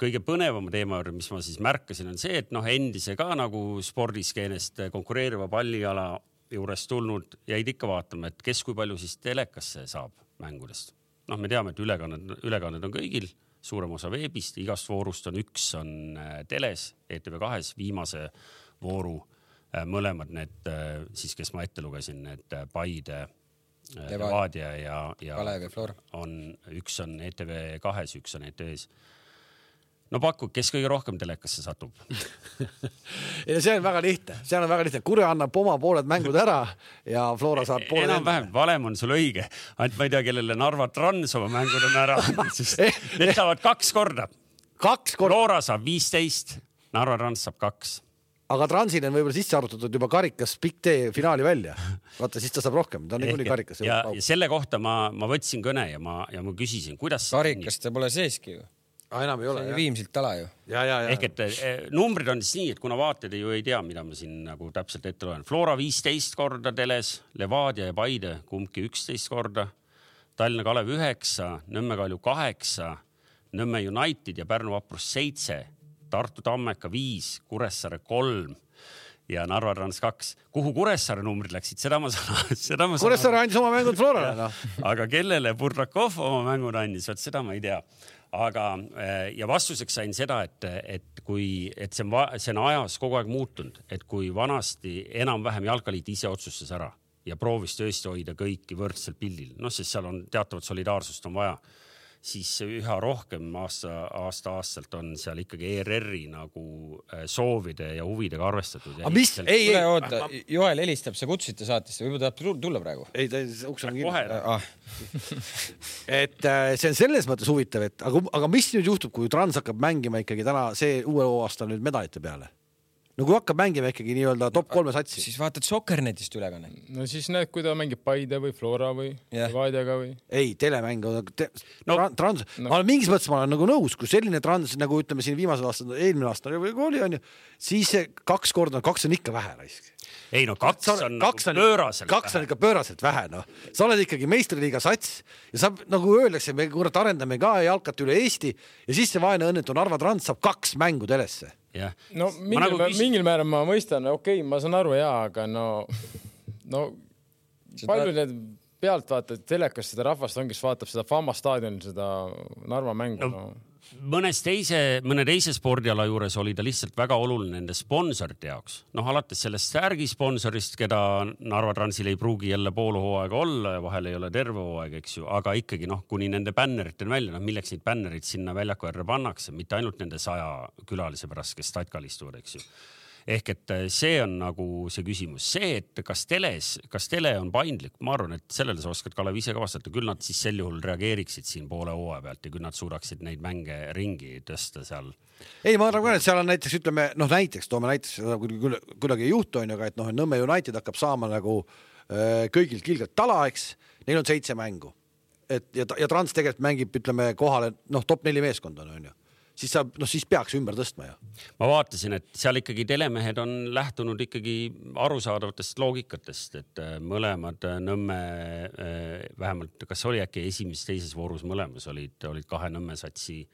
Speaker 2: kõige põnevam teema, mis ma siis märkasin, on see, et noh, endise ka nagu spordiskeenest konkureeriva palliala juurest tulnud jäid ikka vaatama, et kes kui palju siis telekasse saab mängudest. noh, me teame, et ülekanded, ülekanded on kõigil, suurem osa veebist, igast voorust on üks on äh, teles, ETV kahes, viimase vooru äh, mõlemad need äh, siis, kes ma ette lugesin, need Paide Levadia ja, ja
Speaker 4: Kalev ja Flora
Speaker 2: on, üks on ETV kahes, üks on ETV-s no paku, kes kõige rohkem telekasse satub?
Speaker 1: Ei no see on väga lihtne, seal on väga lihtne, Kure annab oma pooled mängud ära ja Flora saab pooled.
Speaker 2: enam-vähem, valem on sul õige, ainult ma ei tea, kellele Narva Trans oma mängud on ära andnud, sest eh, need saavad kaks korda.
Speaker 1: kaks korda.
Speaker 2: Flora saab viisteist, Narva Trans saab kaks
Speaker 1: aga Transil on võib-olla sisse arvutatud juba karikas pikk tee finaali välja. vaata, siis ta saab rohkem, ta on niikuinii karikas.
Speaker 2: ja, ja selle kohta ma, ma võtsin kõne ja ma, ja ma küsisin, kuidas.
Speaker 4: karikas ta pole seeski ju.
Speaker 1: Ah, enam ei ole. see
Speaker 4: on Viimsilt ala ju.
Speaker 2: ehk et eh, numbrid on siis nii, et kuna vaatajad ju ei tea, mida ma siin nagu täpselt ette loen. Flora viisteist korda teles, Levadia ja Paide kumbki üksteist korda, Tallinna Kalev üheksa, Nõmme Kalju kaheksa, Nõmme United ja Pärnu Vaprus seitse Tartu Tammeka viis, Kuressaare kolm ja Narva Trans kaks. kuhu Kuressaare numbrid läksid, seda ma saan, seda ma
Speaker 1: saan. Kuressaare andis oma mängud Florale noh.
Speaker 2: aga kellele Burdakov oma mängud andis, vot seda ma ei tea. aga eh, ja vastuseks sain seda, et, et kui, et see on, see on ajas kogu aeg muutunud, et kui vanasti enam-vähem jalkaliit ise otsustas ära ja proovis tõesti hoida kõiki võrdselt pildil, noh, sest seal on teatavat solidaarsust on vaja siis üha rohkem aasta, aasta-aastalt on seal ikkagi ERR-i nagu äh, soovide ja huvidega arvestatud.
Speaker 1: aga mis,
Speaker 4: ei, ei, oota, Joel helistab, sa kutsusite saatesse, võib-olla tahab tulla praegu?
Speaker 1: ei, ta, uks on kinni. Ah. et äh, see on selles mõttes huvitav, et aga, aga mis nüüd juhtub, kui Trans hakkab mängima ikkagi täna see uue aasta nüüd medalite peale? No kui hakkab mängima ikkagi nii-öelda top kolme satsi.
Speaker 4: siis vaatad Sokkernetist ülekannet.
Speaker 3: no siis näed, kui ta mängib Paide või Flora või yeah. Vadiaga või.
Speaker 1: ei, telemäng on te, no, trans no., ma olen mingis mõttes, ma olen nagu nõus, kui selline trans nagu ütleme siin viimasel aastal, eelmine aasta oli, onju, siis kaks korda, kaks on ikka vähe raisk
Speaker 2: ei no kaks on, kaks nagu on, pööraselt
Speaker 1: kaks vähe. on ikka pööraselt vähe, noh. sa oled ikkagi meistriliiga sats ja sa nagu öeldakse, me kurat arendame ka jalkat üle Eesti ja siis see vaene õnnetu Narva Trans saab kaks mängu telesse
Speaker 3: no mingil, nagu küs... mingil määral ma mõistan, okei okay,, ma saan aru ja, aga no, no palju need pealtvaatajad telekas seda rahvast on, kes vaatab seda Fama staadionil seda Narva mängu no.?
Speaker 2: Mõnes teise, mõne teise spordiala juures oli ta lihtsalt väga oluline nende sponsorite jaoks. noh, alates sellest särgi sponsorist, keda Narva Transil ei pruugi jälle pool hooaega olla ja vahel ei ole terve hooaeg, eks ju, aga ikkagi noh, kuni nende bänneriteni välja, noh milleks neid bännereid sinna väljaku äärde pannakse, mitte ainult nende saja külalise pärast, kes statkal istuvad, eks ju ehk et äh, see on nagu see küsimus, see, et kas teles, kas tele on paindlik, ma arvan, et sellele sa oskad, Kalev, ise ka vastata, küll nad siis sel juhul reageeriksid siin poole hooaja pealt ja küll nad suudaksid neid mänge ringi tõsta seal.
Speaker 1: ei, ma arvan ka, et seal on näiteks ütleme noh, näiteks toome näiteks seda kuidagi ei juhtu onju, aga et noh, Nõmme United hakkab saama nagu äh, kõigilt kilgelt tala, eks, neil on seitse mängu. Et ja, ja Trans tegelikult mängib, ütleme kohale noh, top neli meeskonda on ju siis sa noh, siis peaks ümber tõstma ju.
Speaker 2: ma vaatasin, et seal ikkagi telemehed on lähtunud ikkagi arusaadavatest loogikatest, et äh, mõlemad äh, Nõmme äh, vähemalt, kas oli äkki esimeses-teises voorus mõlemas olid, olid kahe Nõmme satsi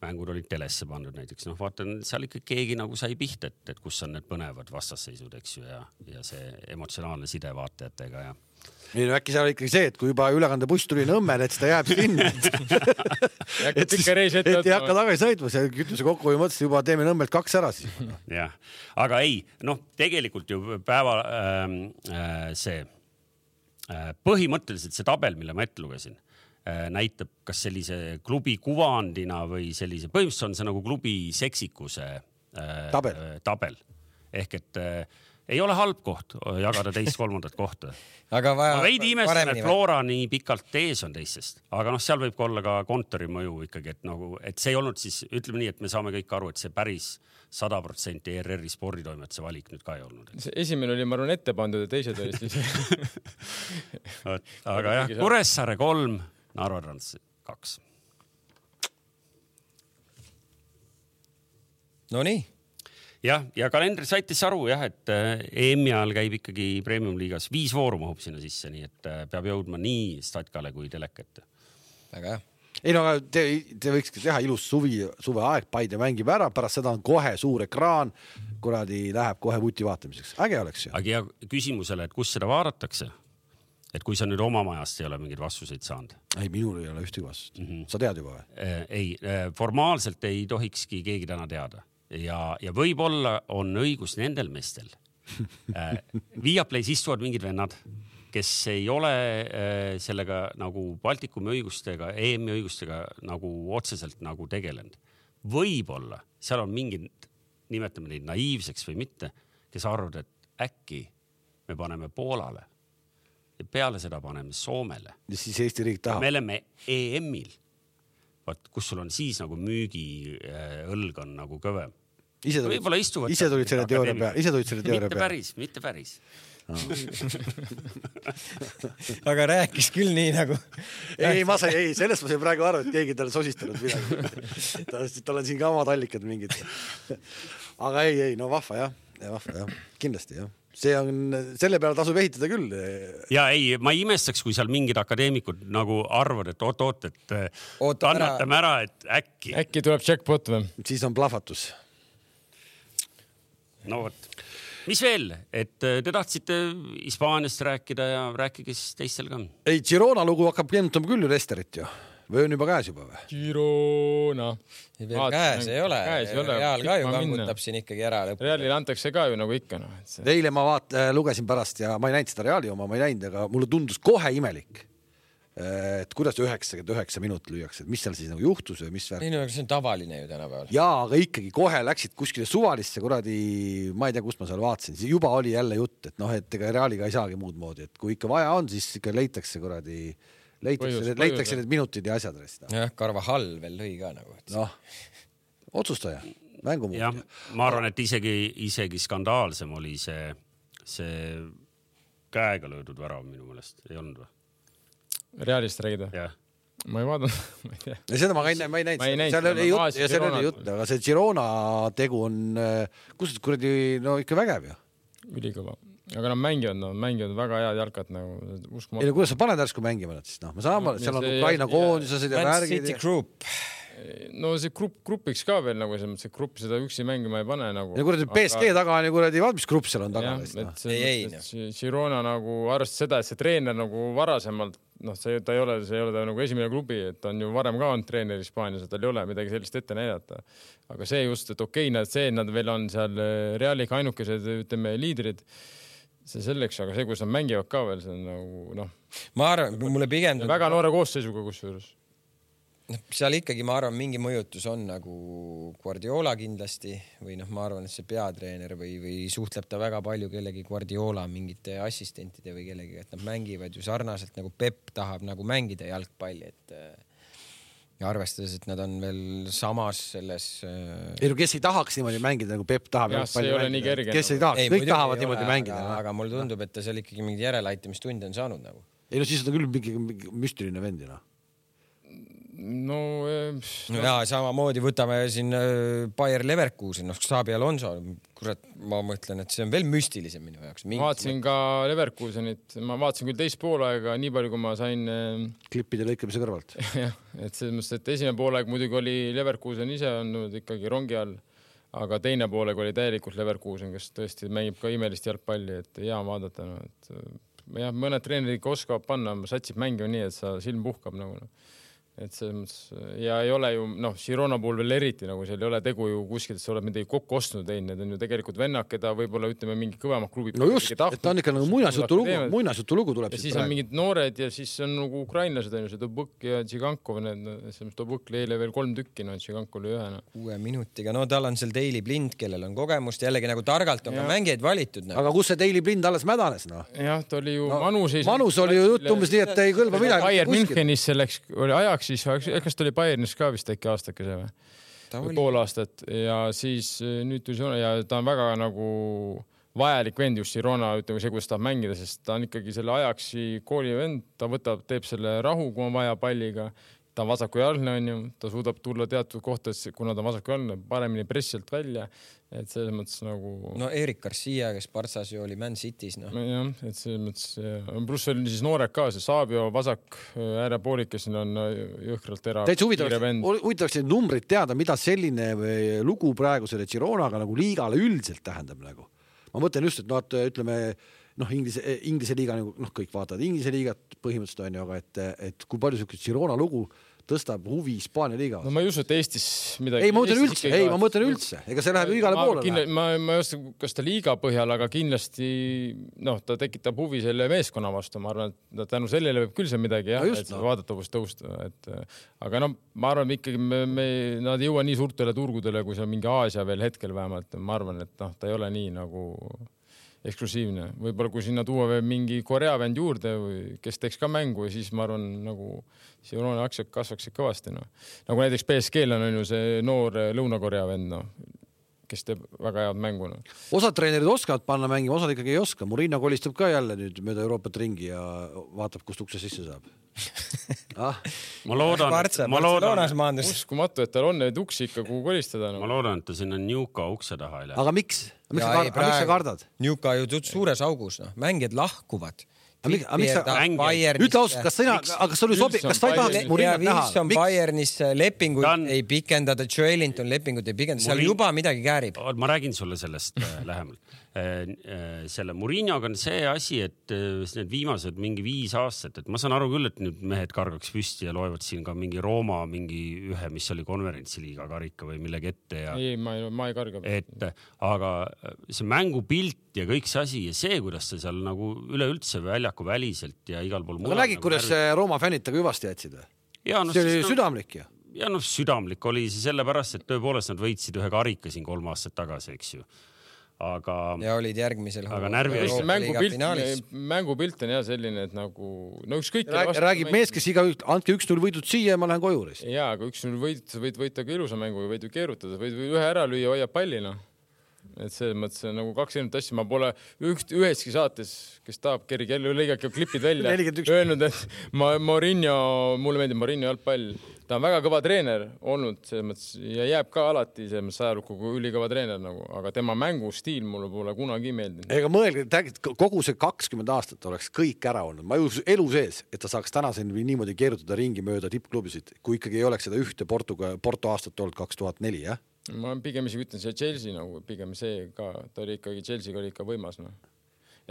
Speaker 2: mängud olid telesse pandud näiteks, noh, vaatan seal ikka keegi nagu sai pihta, et, et kus on need põnevad vastasseisud, eks ju, ja, ja see emotsionaalne side vaatajatega ja
Speaker 1: ei no äkki seal ikkagi see, et kui juba ülekandebuss tuli Nõmmele, et siis ta jääb sinna et siis, et ei hakka tagasi sõitma, see kütuse kokkuhoiu mõttes juba teeme Nõmmelt kaks ära siis.
Speaker 2: jah, aga ei, noh, tegelikult ju päeva ähm, äh, see äh, põhimõtteliselt see tabel, mille ma ette lugesin äh,, näitab, kas sellise klubi kuvandina või sellise, põhimõtteliselt on see nagu klubi seksikuse
Speaker 1: äh, tabel,
Speaker 2: tabel. ehk et äh, ei ole halb koht jagada teist-kolmandat kohta.
Speaker 4: aga vaja.
Speaker 2: ma veidi imestan, et Flora nii pikalt ees on teistest, aga noh, seal võib ka olla ka kontori mõju ikkagi, et nagu, et see ei olnud siis, ütleme nii, et me saame kõik aru, et see päris sada protsenti ERR-i sporditoimetuse valik nüüd ka ei olnud.
Speaker 3: see esimene oli, ma arvan, ette pandud ja teised olid siis
Speaker 2: aga jah, Kuressaare kolm, Narva Trans kaks.
Speaker 4: Nonii
Speaker 2: jah, ja kalendris aitas aru jah, et äh, EM-i ajal käib ikkagi premium-liigas viis vooru mahub sinna sisse, nii et äh, peab jõudma nii Statkale kui Telekate.
Speaker 4: väga hea
Speaker 1: ei no aga te, te võikski teha ilus suvi, suveaeg, Paide mängib ära, pärast seda on kohe suur ekraan, kuradi läheb kohe vuti vaatamiseks, äge oleks ju.
Speaker 2: aga ja küsimusele, et kus seda vaadatakse? et kui sa nüüd oma majast ei ole mingeid vastuseid saanud?
Speaker 1: ei, minul ei ole ühtegi vastust mm. -hmm. sa tead juba või?
Speaker 2: Äh, ei, formaalselt ei tohikski keegi täna teada ja, ja võib-olla on õigus nendel meestel äh,. Viaplay's istuvad mingid vennad, kes ei ole äh, sellega nagu Baltikumi õigustega, EM-i õigustega nagu otseselt nagu tegelenud. võib-olla seal on mingid, nimetame neid naiivseks või mitte, kes arvavad, et äkki me paneme Poolale ja peale seda paneme Soomele.
Speaker 1: ja siis Eesti riik tahab.
Speaker 2: me oleme EM-il vot kus sul on siis nagu müügiõlg on nagu kõvem
Speaker 1: ise tulid, võib-olla istuvad. ise tulid selle teooria peale, ise tulid selle teooria
Speaker 2: peale. mitte päris, mitte päris
Speaker 4: aga rääkis küll nii nagu.
Speaker 1: ei, ma sain, ei, sellest ma sain praegu aru, et keegi talle sosistanud midagi. tal on siin ka omad allikad mingid. aga ei, ei, no vahva jah, vahva jah, kindlasti jah see on, selle peale tasub ehitada küll.
Speaker 2: ja ei, ma ei imestaks, kui seal mingid akadeemikud nagu arvavad, et oot-oot, et Oota annatame ära, et äkki.
Speaker 3: äkki tuleb jackpot või?
Speaker 1: siis on plahvatus
Speaker 2: no vot, mis veel, et äh, te tahtsite Hispaaniast rääkida ja rääkige siis teistel ka.
Speaker 1: ei, Girona lugu hakkab meenutama küll ju Lesterit ju või on juba käes juba või?
Speaker 3: Girona.
Speaker 4: veel käes ei ole. Real ka ju kammutab siin ikkagi ära
Speaker 3: lõpuks. Realile antakse ka ju nagu ikka noh.
Speaker 1: See... eile ma vaat-, lugesin pärast ja ma ei näinud seda Reali oma, ma ei näinud, aga mulle tundus kohe imelik et kuidas üheksakümmend üheksa minutit lüüakse, et mis seal siis nagu juhtus või mis
Speaker 4: värk? ei no aga see on tavaline ju tänapäeval.
Speaker 1: jaa, aga ikkagi kohe läksid kuskile suvalisse kuradi, ma ei tea, kust ma seal vaatasin, juba oli jälle jutt, et noh, et ega Realiga ei saagi muud moodi, et kui ikka vaja on, siis ikka leitakse kuradi, leitakse, leitakse need minutid ja asjad.
Speaker 4: jah, Carvajal veel lõi ka nagu.
Speaker 1: noh, otsustaja, mängumuutja.
Speaker 2: ma arvan, et isegi, isegi skandaalsem oli see, see käega löödud värav minu meelest, ei olnud või?
Speaker 3: Realist räägid või?
Speaker 2: jah
Speaker 3: ma ei vaadanud, ma ei tea.
Speaker 1: seda ma ei, ma ei näinud, seal oli jutt ja seal oli jutt, aga see Girona tegu on, kus kuradi, no ikka vägev ju.
Speaker 3: ülikõva, aga nad mängivad, no mängivad väga head jalkat nagu
Speaker 1: uskumatu. ei no kuidas sa paned järsku mängima nad siis, noh, me saame, seal on Ukraina koondised ja värgid.
Speaker 4: City Group
Speaker 3: no see grupp, grupiks ka veel nagu selles mõttes, et grupp seda üksi mängima ei pane nagu.
Speaker 1: ja kuradi BSG aga... taga on ju kuradi, vaat mis grupp seal on taga.
Speaker 3: ei, ei, ei. Girona nagu arvestades seda, et see treener nagu varasemalt noh, see, ta ei ole, see ei ole ta nagu esimene klubi, et ta on ju varem ka olnud treener Hispaanias tal ei ole midagi sellist ette näidata. aga see just, et okei okay,, nad, see, et nad veel on seal eh, Realiga ainukesed, ütleme, liidrid see selleks, aga see, kus nad mängivad ka veel, see on nagu noh.
Speaker 4: ma arvan, mulle pigem.
Speaker 3: väga noore koosseisuga kusjuures
Speaker 4: noh, seal ikkagi ma arvan, mingi mõjutus on nagu Guardiola kindlasti või noh, ma arvan, et see peatreener või, või suhtleb ta väga palju kellegi Guardiola mingite assistentide või kellegagi, et nad mängivad ju sarnaselt nagu Peep tahab nagu mängida jalgpalli, et ja arvestades, et nad on veel samas selles.
Speaker 1: Äh, ei no kes ei tahaks niimoodi mängida nagu Peep tahab.
Speaker 3: see ei ole nii kerge.
Speaker 1: kes ei tahaks, kõik tahavad niimoodi ole, mängida.
Speaker 4: aga, aga mulle tundub, et ta seal ikkagi mingeid järeleaitamistunde on saanud nagu.
Speaker 1: ei no siis on ta küll mingi, mingi müstiline vend ju noh
Speaker 3: no,
Speaker 4: no ja samamoodi võtame siin äh, Bayer Leverkusen, noh, Xabi Alonso, kurat, ma mõtlen, et see on veel müstilisem minu jaoks.
Speaker 3: ma vaatasin ka Leverkusenit, ma vaatasin küll teist poolaega, nii palju, kui ma sain. Äh,
Speaker 1: klippide lõikamise kõrvalt.
Speaker 3: jah, et selles mõttes, et esimene poolaeg muidugi oli Leverkusen ise olnud ikkagi rongi all, aga teine poolaeg oli täielikult Leverkusen, kes tõesti mängib ka imelist jalgpalli, et hea vaadata, no et jah, mõned treenerid ikka oskavad panna, satsib mängima nii, et sa silm puhkab nagu noh et selles mõttes ja ei ole ju noh, Girona puhul veel eriti nagu seal ei ole tegu ju kuskilt, sa oled midagi kokku ostnud teinud, need on ju tegelikult vennad, keda võib-olla ütleme mingi kõvemad klubid.
Speaker 1: no just, et ta on ikka nagu muinasjutulugu, muinasjutulugu tuleb.
Speaker 3: ja siis on mingid noored ja siis on nagu ukrainlased on ju see Dobõk ja Tšigankov, need, selles mõttes Dobõk lõi eile veel kolm tükki, no Tšigankov lõi ühe no..
Speaker 4: kuue minutiga, no tal on seal Daily Blind, kellel on kogemust, jällegi nagu targalt on ja. ka mängijaid valitud
Speaker 1: no.. aga kus see Daily Blind alles mädanes noh?
Speaker 3: jah, ta oli ju no, Manus.
Speaker 1: Manus oli ju jutt umbes nii, et ei kõlba midagi.
Speaker 3: Bayern Münchenis selleks oli ajaks siis, kas ta oli Bayernis ka vist äkki aastakese või? pool aastat ja siis eh, nüüd tuli Girona ja ta on väga nagu vajalik vend just Girona, ütleme see, kuidas tahab mängida, sest ta on ikkagi selle Ajaxi kooli vend, ta võtab, teeb selle rahu, kui on vaja palliga. Ta on vasakujalgne onju, ta suudab tulla teatud kohtades, kuna ta on vasakujalgne, paremini pressilt välja et selles mõttes nagu.
Speaker 4: no Erik Garcia, kes Partsas ju oli Man City's noh.
Speaker 3: nojah, et selles mõttes pluss oli siis noored ka, see Sabio vasak äh, äärepoolik, kes on äh, jõhkralt terav.
Speaker 1: täitsa huvitav, huvitavaks neid numbreid teada, mida selline lugu praegu selle Gironaga nagu liigale üldiselt tähendab nagu. ma mõtlen just, et noh, et ütleme noh, Inglise, Inglise liiga nagu noh, kõik vaatavad Inglise liigat põhimõtteliselt onju, aga et, et kui palju siukest Girona lugu tõstab huvi Hispaania liiga.
Speaker 3: no ma ei usu, et Eestis midagi.
Speaker 1: ei, ma mõtlen üldse, ei, ma mõtlen üldse, ega see läheb igale poole.
Speaker 3: ma, ma ei oska, kas ta liiga põhjal, aga kindlasti noh, ta tekitab huvi selle meeskonna vastu, ma arvan, et tänu sellele võib küll seal midagi jah no, et no. vaadatavus tõusta, et aga noh, ma arvan ikkagi me, me, nad ei jõua nii suurtele turgudele, kui see mingi Aasia veel hetkel vähemalt, ma arvan, et noh, ta ei ole nii nagu eksklusiivne, võib-olla kui sinna tuua veel mingi Korea vend juurde või kes teeks ka mängu ja siis ma arvan, nagu Girona aktsiad kasvaksid kõvasti, noh. nagu näiteks BSG-l on, on ju see noor Lõuna-Korea vend, noh, kes teeb väga head mängu, noh.
Speaker 1: osad treenerid oskavad panna mängima, osad ikkagi ei oska. Murino kolistab ka jälle nüüd mööda Euroopat ringi ja vaatab, kust ukse sisse saab
Speaker 2: ah. ma loodan, ma loodan,
Speaker 3: uskumatu, et tal on neid uksi ikka, kuhu kolistada no..
Speaker 2: ma loodan, et ta sinna Newca ukse taha ei lähe.
Speaker 1: aga miks? Miks sa, kard... miks sa kardad?
Speaker 4: Newca ju suures augus, noh, mängijad lahkuvad
Speaker 1: aga miks, sa, ütle ausalt, kas sina, aga kas sulle sobib, kas sa ei tahaks
Speaker 4: Murinat näha? Wilson Bayernis lepinguid on... ei pikendada, Joelinton lepingut ei pikenda, seal juba midagi käärib.
Speaker 2: ma räägin sulle sellest äh, lähemalt Äh, äh, selle Murinoga on see asi, et äh, need viimased mingi viis aastat, et ma saan aru küll, et nüüd mehed kargaks püsti ja loevad siin ka mingi Rooma mingi ühe, mis oli konverentsiliiga karika või millegi ette ja.
Speaker 3: ei, ma ei, ma ei karga.
Speaker 2: et aga see mängupilt ja kõik see asi ja see, kuidas sa seal nagu üleüldse väljaku väliselt ja igal pool.
Speaker 1: aga nägid, kuidas värvi... Rooma fännid temaga hüvasti jätsid või? No, see oli no, südamlik ju
Speaker 2: ja noh, südamlik oli see sellepärast, et tõepoolest nad võitsid ühe karika siin kolm aastat tagasi, eks ju aga.
Speaker 4: ja olid järgmisel.
Speaker 2: aga närvi oli.
Speaker 3: mängupilt, mängupilt on jah selline, et nagu no ükskõik.
Speaker 1: räägib mees, kes iga, andke üks-null võidud siia ja ma lähen koju.
Speaker 3: ja, aga üks-null võit, sa võid võita ka ilusa mängu, võid ju keerutada, võid ühe ära lüüa, hoiab palli noh et selles mõttes on nagu kaks erinevat asja, ma pole üht, üheski saates, kes tahab, kerige jälle lõigake klipid välja, öelnud, et ma, Morinho, mulle meeldib Morinho jalgpall, ta on väga kõva treener olnud selles mõttes ja jääb ka alati selles mõttes ajalukku kui ülikõva treener nagu, aga tema mängustiil mulle pole kunagi meeldinud.
Speaker 1: ega mõelge, kogu see kakskümmend aastat oleks kõik ära olnud, ma ei usu elu sees, et ta saaks tänaseni niimoodi keerutada ringi mööda tippklubisid, kui ikkagi ei oleks seda ühte Portuga, Porto aastat olnud kaks tuhat neli, jah?
Speaker 3: ma pigem isegi ütlen see Chelsea nagu pigem see ka, ta oli ikkagi, Chelsea'ga oli ikka võimas noh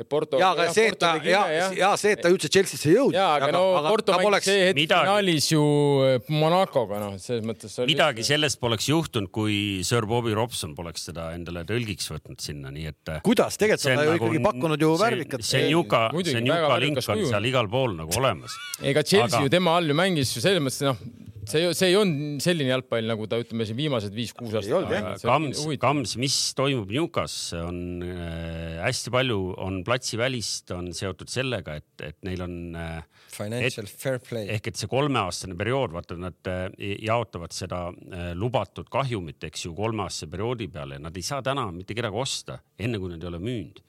Speaker 1: Porto. ja, aga see, et ta ja, ja see, et ta üldse Chelsea'sse jõudis.
Speaker 3: ja, aga no aga, Porto mängis poleks... see hetk midagi... finaalis ju eh, Monacoga, noh, selles mõttes.
Speaker 2: midagi sellest poleks juhtunud, kui Sir Bobby Robson poleks seda endale tõlgiks võtnud sinna, nii et.
Speaker 1: Eh, kuidas, tegelikult on ta ju nagu, ikkagi pakkunud ju värvikat.
Speaker 2: see on Juka, see on Juka link on seal igal pool nagu olemas.
Speaker 3: ega Chelsea aga... ju tema all ju mängis ju selles mõttes, noh see, see ei olnud selline jalgpall, nagu ta ütleme siin viimased viis-kuus aastat.
Speaker 2: Kams, Kams, mis toimub Newcas, on äh, hästi palju on platsivälist, on seotud sellega, et, et neil on
Speaker 4: äh, financial et, fair play.
Speaker 2: ehk et see kolmeaastane periood, vaata nad äh, jaotavad seda äh, lubatud kahjumit, eks ju, kolmeaastase perioodi peale. Ja nad ei saa täna mitte kedagi osta, enne kui nad ei ole müünud.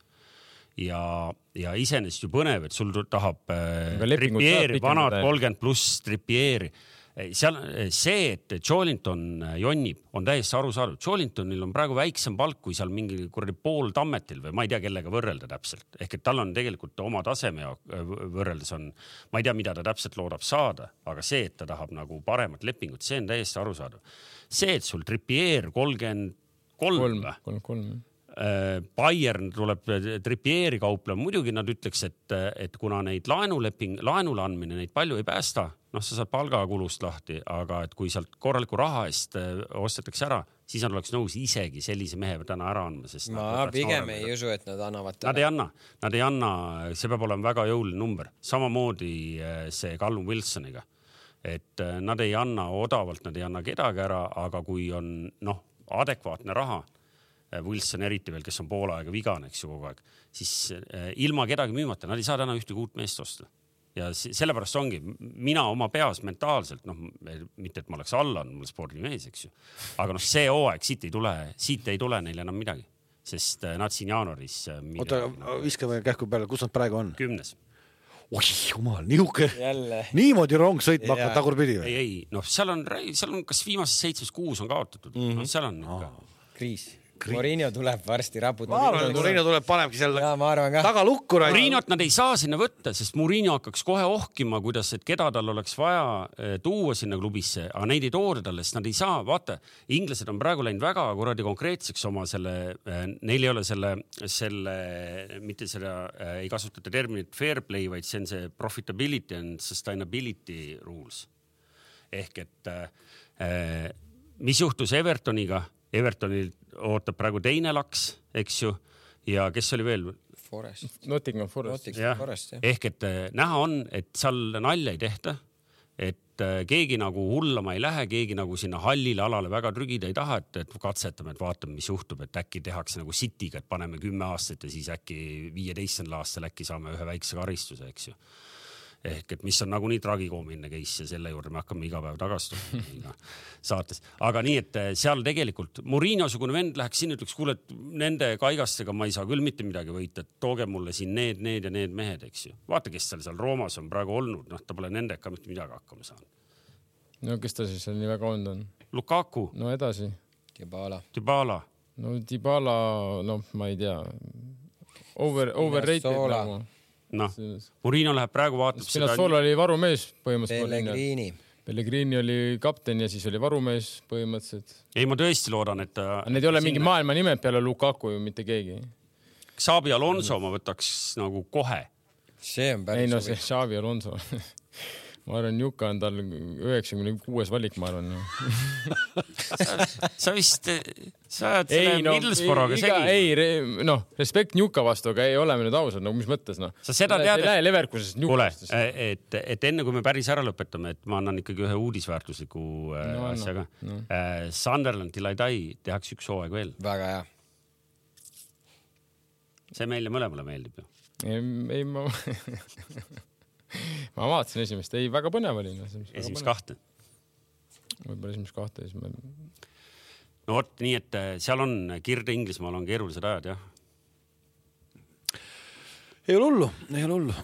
Speaker 2: Ja, ja iseenesest ju põnev, et sul tahab äh, tripieeri, vanad kolmkümmend pluss tripieeri seal see, et Jolinton äh, jonnib, on täiesti arusaadav. Jolintonil on praegu väiksem palk kui seal mingi kuradi pool Tammetil või ma ei tea, kellega võrrelda täpselt, ehk et tal on tegelikult oma taseme äh, võrreldes on, ma ei tea, mida ta täpselt loodab saada, aga see, et ta tahab nagu paremat lepingut, see on täiesti arusaadav. see, et sul Trippier kolmkümmend kolm või? Äh, Bayern tuleb Trippieri kauplema, muidugi nad ütleks, et, et kuna neid laenuleping, laenule andmine neid palju ei päästa, noh, sa saad palgakulust lahti, aga et kui sealt korraliku raha eest äh, ostetakse ära, siis nad oleks nõus isegi sellise mehe täna ära andma, sest.
Speaker 4: ma pigem ei usu, et nad annavad.
Speaker 2: Nad ei anna, nad ei anna, see peab olema väga jõuline number, samamoodi äh, see Callum Wilsoniga. et äh, nad ei anna odavalt, nad ei anna kedagi ära, aga kui on noh, adekvaatne raha Wilson eriti veel, kes on pool aega vigane, eks ju kogu aeg, siis ilma kedagi müümata, nad ei saa täna ühtegi uut meest osta ja sellepärast ongi mina oma peas mentaalselt noh, mitte et ma oleks Allan, ma olen spordimees, eks ju, aga noh, see hooaeg siit ei tule, siit ei tule neil enam midagi, sest äh, nad siin jaanuaris.
Speaker 1: Äh, oota, viskame kähku peale, kus nad praegu on?
Speaker 2: kümnes.
Speaker 1: oih jumal, nihuke, niimoodi rong sõitma hakkab tagurpidi
Speaker 2: või? ei, ei noh, seal on, seal on, kas viimasest seitsmest kuus on kaotatud mm, -hmm. no seal on ikka
Speaker 4: kriis Mourinho tuleb varsti raputab.
Speaker 1: ma arvan, et Mourinho tuleb, panebki seal taga lukku.
Speaker 2: Mourinhot nad ei saa sinna võtta, sest Mourinho hakkaks kohe ohkima, kuidas, et keda tal oleks vaja eh, tuua sinna klubisse, aga neid ei tooda talle, sest nad ei saa, vaata, inglased on praegu läinud väga kuradi konkreetseks oma selle, eh, neil ei ole selle, selle, mitte seda, eh, ei kasutata terminit fair play, vaid see on see profitability and sustainability rules. ehk et mis juhtus Evertoniga Evertonil ootab praegu teine laks, eks ju, ja kes oli veel?
Speaker 4: Forest.
Speaker 3: Nottingham Forest.
Speaker 2: jah, ehk et äh, näha on, et seal nalja ei tehta, et äh, keegi nagu hullama ei lähe, keegi nagu sinna hallile alale väga trügida ei taha, et, et katsetame, et vaatame, mis juhtub, et äkki tehakse nagu City'ga, et paneme kümme aastat ja siis äkki viieteistkümnendal aastal äkki saame ühe väikse karistuse, eks ju ehk et mis on nagunii tragikoomiline case ja selle juurde me hakkame iga päev tagasi tulema saates. aga nii, et eh, seal tegelikult Murillo-sugune vend läheks sinna, ütleks, kuule, et nende kaigastega ma ei saa küll mitte midagi võita, et tooge mulle siin need, need ja need mehed, eks ju. vaata, kes seal seal Roomas on praegu olnud, noh, ta pole nendega ka mitte midagi hakkama saanud.
Speaker 3: no kes ta siis seal nii väga olnud on?
Speaker 2: Lukaku.
Speaker 3: no edasi.
Speaker 4: Dybala.
Speaker 2: Dybala.
Speaker 3: no Dybala, noh, ma ei tea. Over, overrated nagu
Speaker 2: noh, Murino läheb praegu vaatab
Speaker 3: seda. Spinazzola oli varumees põhimõtteliselt.
Speaker 4: Pellegrini.
Speaker 3: Pellegrini oli kapten ja siis oli varumees põhimõtteliselt.
Speaker 2: ei, ma tõesti loodan, et ta.
Speaker 3: Need ei ole mingi maailma nimed peale Lukaku ju mitte keegi.
Speaker 2: Xabi Alonso ma võtaks nagu kohe.
Speaker 4: see on päris.
Speaker 3: ei no see Xavi Alonso ma arvan, Juka on tal üheksakümne kuues valik, ma arvan
Speaker 2: sa vist, sa ajad selle no, Middlesbrough'ga segi.
Speaker 3: ei, noh, respekt Juka vastu, aga ei ole me nüüd ausad, no mis mõttes noh.
Speaker 2: sa seda tead.
Speaker 3: ei lähe Leverkusest
Speaker 2: kuule, et, et enne kui me päris ära lõpetame, et ma annan ikkagi ühe uudisväärtusliku äh, no, asja ka no. Uh,. Sunderland Till I Die tehakse üks hooaeg veel.
Speaker 4: väga hea.
Speaker 2: see meile mõlemale meeldib ju.
Speaker 3: ei, ei ma ma vaatasin esimest, ei väga põnev oli no,.
Speaker 2: esimest kahte?
Speaker 3: võib-olla esimest kahte, siis ma.
Speaker 2: No vot, nii et äh, seal on Kirde-Inglismaal on keerulised ajad jah.
Speaker 1: ei ole hullu, ei ole hullu.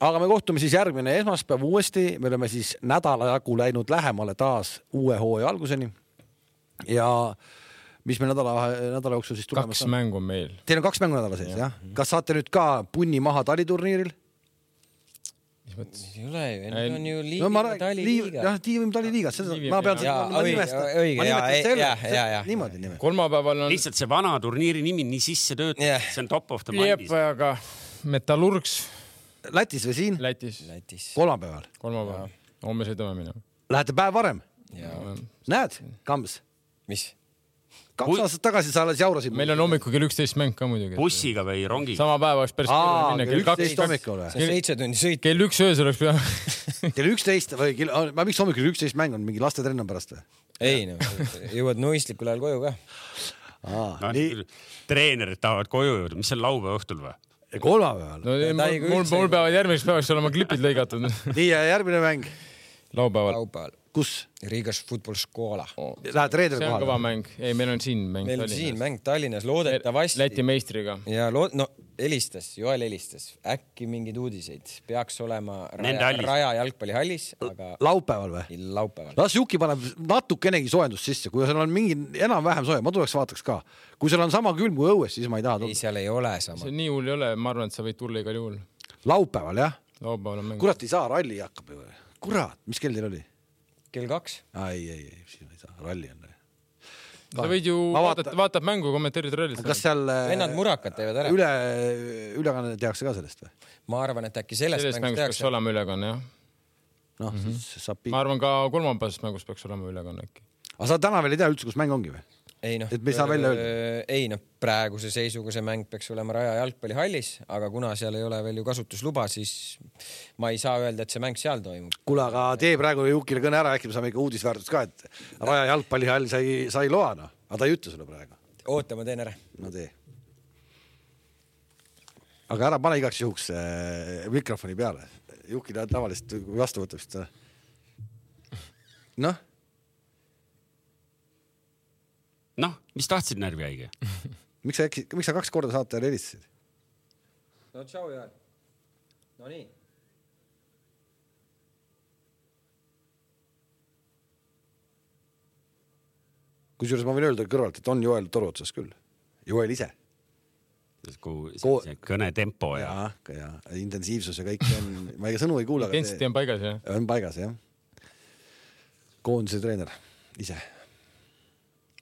Speaker 1: aga me kohtume siis järgmine esmaspäev uuesti, me oleme siis nädala jagu läinud lähemale taas uue hooaja alguseni. ja mis meil nädala, nädala jooksul siis tulemas
Speaker 3: kaks on? kaks mängu on meil.
Speaker 1: Teil on kaks mängu nädala sees jah ja.? kas saate nüüd ka punni maha taliturniiril?
Speaker 4: Mis mõttes? ei ole ju, need on ju liiga no,, taliliiga.
Speaker 1: jah, tiim taliliigas, seda ma pean
Speaker 4: seda nimestama. õige, ja, ja, ja, ja.
Speaker 1: niimoodi nimelt.
Speaker 3: kolmapäeval on.
Speaker 2: lihtsalt see vana turniiri nimi nii sisse töötab yeah., see on top of the mind'is.
Speaker 3: jep, aga Metallurgs.
Speaker 1: Lätis või siin?
Speaker 3: Lätis,
Speaker 4: Lätis..
Speaker 1: kolmapäeval?
Speaker 3: kolmapäeval, homme sõidame minema.
Speaker 1: Lähete päev varem? näed, Kams?
Speaker 4: mis?
Speaker 1: Kaks aastat tagasi sa alles jaurasid.
Speaker 3: meil on hommikul kell üksteist mäng ka muidugi.
Speaker 2: bussiga või rongiga?
Speaker 3: sama päev oleks päris
Speaker 1: keeruline minna. kell üksteist hommikul või?
Speaker 4: seitse tundi sõit.
Speaker 3: kell üks öösel oleks pidanud
Speaker 1: kell üksteist või kell, miks hommikul kell üksteist mäng on, mingi lastetrenn on pärast või?
Speaker 4: ei no, jõuad mõistlikul ajal koju ka.
Speaker 2: No, nii... treenerid tahavad koju jõuda, mis seal laupäeva õhtul või?
Speaker 1: kolmapäeval.
Speaker 3: no mul, mul peavad järgmiseks päevaks olema klipid lõigatud.
Speaker 1: nii ja järgmine mäng?
Speaker 3: laupäeval.
Speaker 4: laupäeval
Speaker 1: kus?
Speaker 4: Rigas Football Scola
Speaker 1: oh.. Lähed reedel kohale?
Speaker 3: see on kõva mäng. ei, meil on siin mäng
Speaker 4: meil Tallinnas. siin mäng Tallinnas, loodetavasti.
Speaker 3: Läti meistriga.
Speaker 4: ja lood-, no helistas, Joel helistas, äkki mingeid uudiseid, peaks olema Raja, Raja jalgpallihallis, aga.
Speaker 1: laupäeval või?
Speaker 4: laupäeval.
Speaker 1: las Juki paneb natukenegi soojendust sisse, kui seal on mingi enam-vähem soe, ma tuleks vaataks ka. kui seal on sama külm kui õues, siis ma ei taha
Speaker 4: tulla. ei, seal ei ole sama.
Speaker 3: see nii hull ei ole, ma arvan, et sa võid tulla igal juhul.
Speaker 1: laupäeval jah?
Speaker 3: laupäeval on mäng.
Speaker 1: kurat, ei saa, ralli hakkab ju. kurat, mis kell teil oli?
Speaker 4: Kell kaks.
Speaker 1: ei, ei, ei, siin ei saa, ralli on.
Speaker 3: sa võid ju vaadata, vaatad mängu, kommenteerid rallit.
Speaker 1: kas seal
Speaker 4: vennad murakad teevad ära?
Speaker 1: üle, ülekanne tehakse ka sellest või?
Speaker 4: ma arvan, et äkki sellest,
Speaker 3: sellest mängust peaks olema ülekanne, jah.
Speaker 1: noh mm -hmm., siis saab.
Speaker 3: ma arvan, ka kolmapäevasest mängust peaks olema ülekanne äkki.
Speaker 1: aga sa täna veel ei tea üldse, kus mäng ongi või?
Speaker 4: Ei noh,
Speaker 1: et me ei saa välja öelda.
Speaker 4: ei noh, praeguse seisuga see mäng peaks olema Raja jalgpallihallis, aga kuna seal ei ole veel ju kasutusluba, siis ma ei saa öelda, et see mäng seal toimub.
Speaker 1: kuule, aga tee praegu Jukile kõne ära, äkki me saame ikka uudisväärtust ka, et Raja jalgpallihall sai, sai loa noh, aga ta ei ütle sulle praegu.
Speaker 4: oota, ma teen ära.
Speaker 1: no tee. aga ära pane igaks juhuks äh, mikrofoni peale. Juki tavaliselt vastu võtab, siis ta noh
Speaker 2: noh, mis tahtsid närvihaige
Speaker 1: miks sa äkki, miks sa kaks korda saate ajal helistasid?
Speaker 4: no tšau, Jaan. Nonii.
Speaker 1: kusjuures ma võin öelda kõrvalt, et on Joel toru otsas küll. Joel ise.
Speaker 2: kui see kõnetempo ja.
Speaker 1: ja, ja intensiivsus ja kõik on, ma ega sõnu ei kuule.
Speaker 3: Intensity on paigas jah?
Speaker 1: on paigas jah. koondise treener ise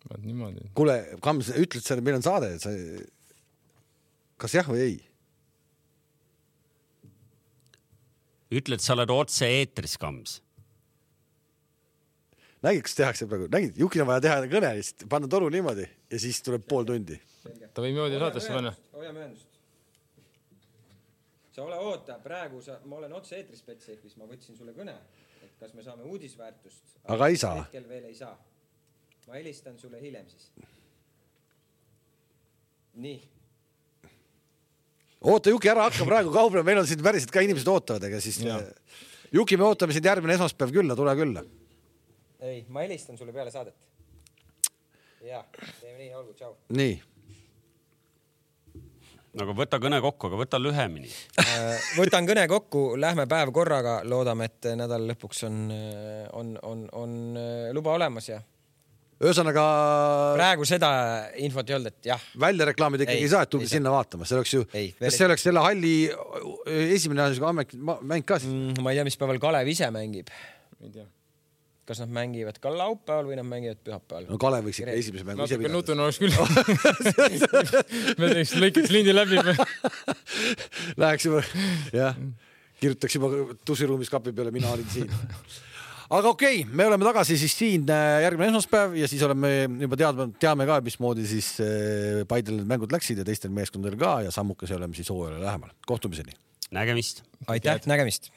Speaker 3: vot niimoodi.
Speaker 1: kuule, Kams, ütled sa, meil on saade, sa, kas jah või ei?
Speaker 2: ütled, sa oled otse-eetris, Kams.
Speaker 1: nägid, kas tehakse praegu, nägid, Jukil on vaja teha kõne lihtsalt, panna toru niimoodi ja siis tuleb pool tundi.
Speaker 3: ta võib niimoodi saatesse panna.
Speaker 4: hoiame ühendust. sa ole, oota, praegu sa, ma olen otse-eetris Betsafe'is, ma võtsin sulle kõne, et kas me saame uudisväärtust.
Speaker 1: aga ei saa.
Speaker 4: hetkel veel ei saa ma helistan sulle hiljem siis. nii.
Speaker 1: oota, Juki, ära hakka praegu kauplema, meil on siin päriselt ka inimesed ootavad, ega siis. Juki, me ootame sind järgmine esmaspäev külla, tule külla.
Speaker 4: ei, ma helistan sulle peale saadet. ja, teeme nii, olgu, tšau.
Speaker 1: nii
Speaker 2: no aga võta kõne kokku, aga võta lühemini
Speaker 4: äh, võtan kõne kokku, lähme päev korraga, loodame, et nädala lõpuks on, on, on, on luba olemas ja
Speaker 1: ühesõnaga.
Speaker 4: praegu seda infot ei olnud, et jah.
Speaker 1: väljareklaamida ikkagi ei saa, et tulge sinna vaatama, see oleks ju, kas see oleks selle halli esimene mäng ka siis
Speaker 4: mm,? ma ei tea, mis päeval Kalev ise mängib.
Speaker 3: ei tea.
Speaker 4: kas nad mängivad ka laupäeval või nad mängivad pühapäeval.
Speaker 1: no Kalev võiks ikka esimese mängu ise
Speaker 3: pidada. nutune oleks küll me teeks, lõikaks lindi läbi
Speaker 1: Läheksime, jah, kirjutaksime tussiruumis kapi peale, mina olin siin aga okei okay,, me oleme tagasi siis siin äh, järgmine esmaspäev ja siis oleme juba teadma, teame ka, mismoodi siis äh, Paidel need mängud läksid ja teistel meeskondadel ka ja sammukese oleme siis hooajale lähemal. kohtumiseni.
Speaker 2: nägemist.
Speaker 4: aitäh, nägemist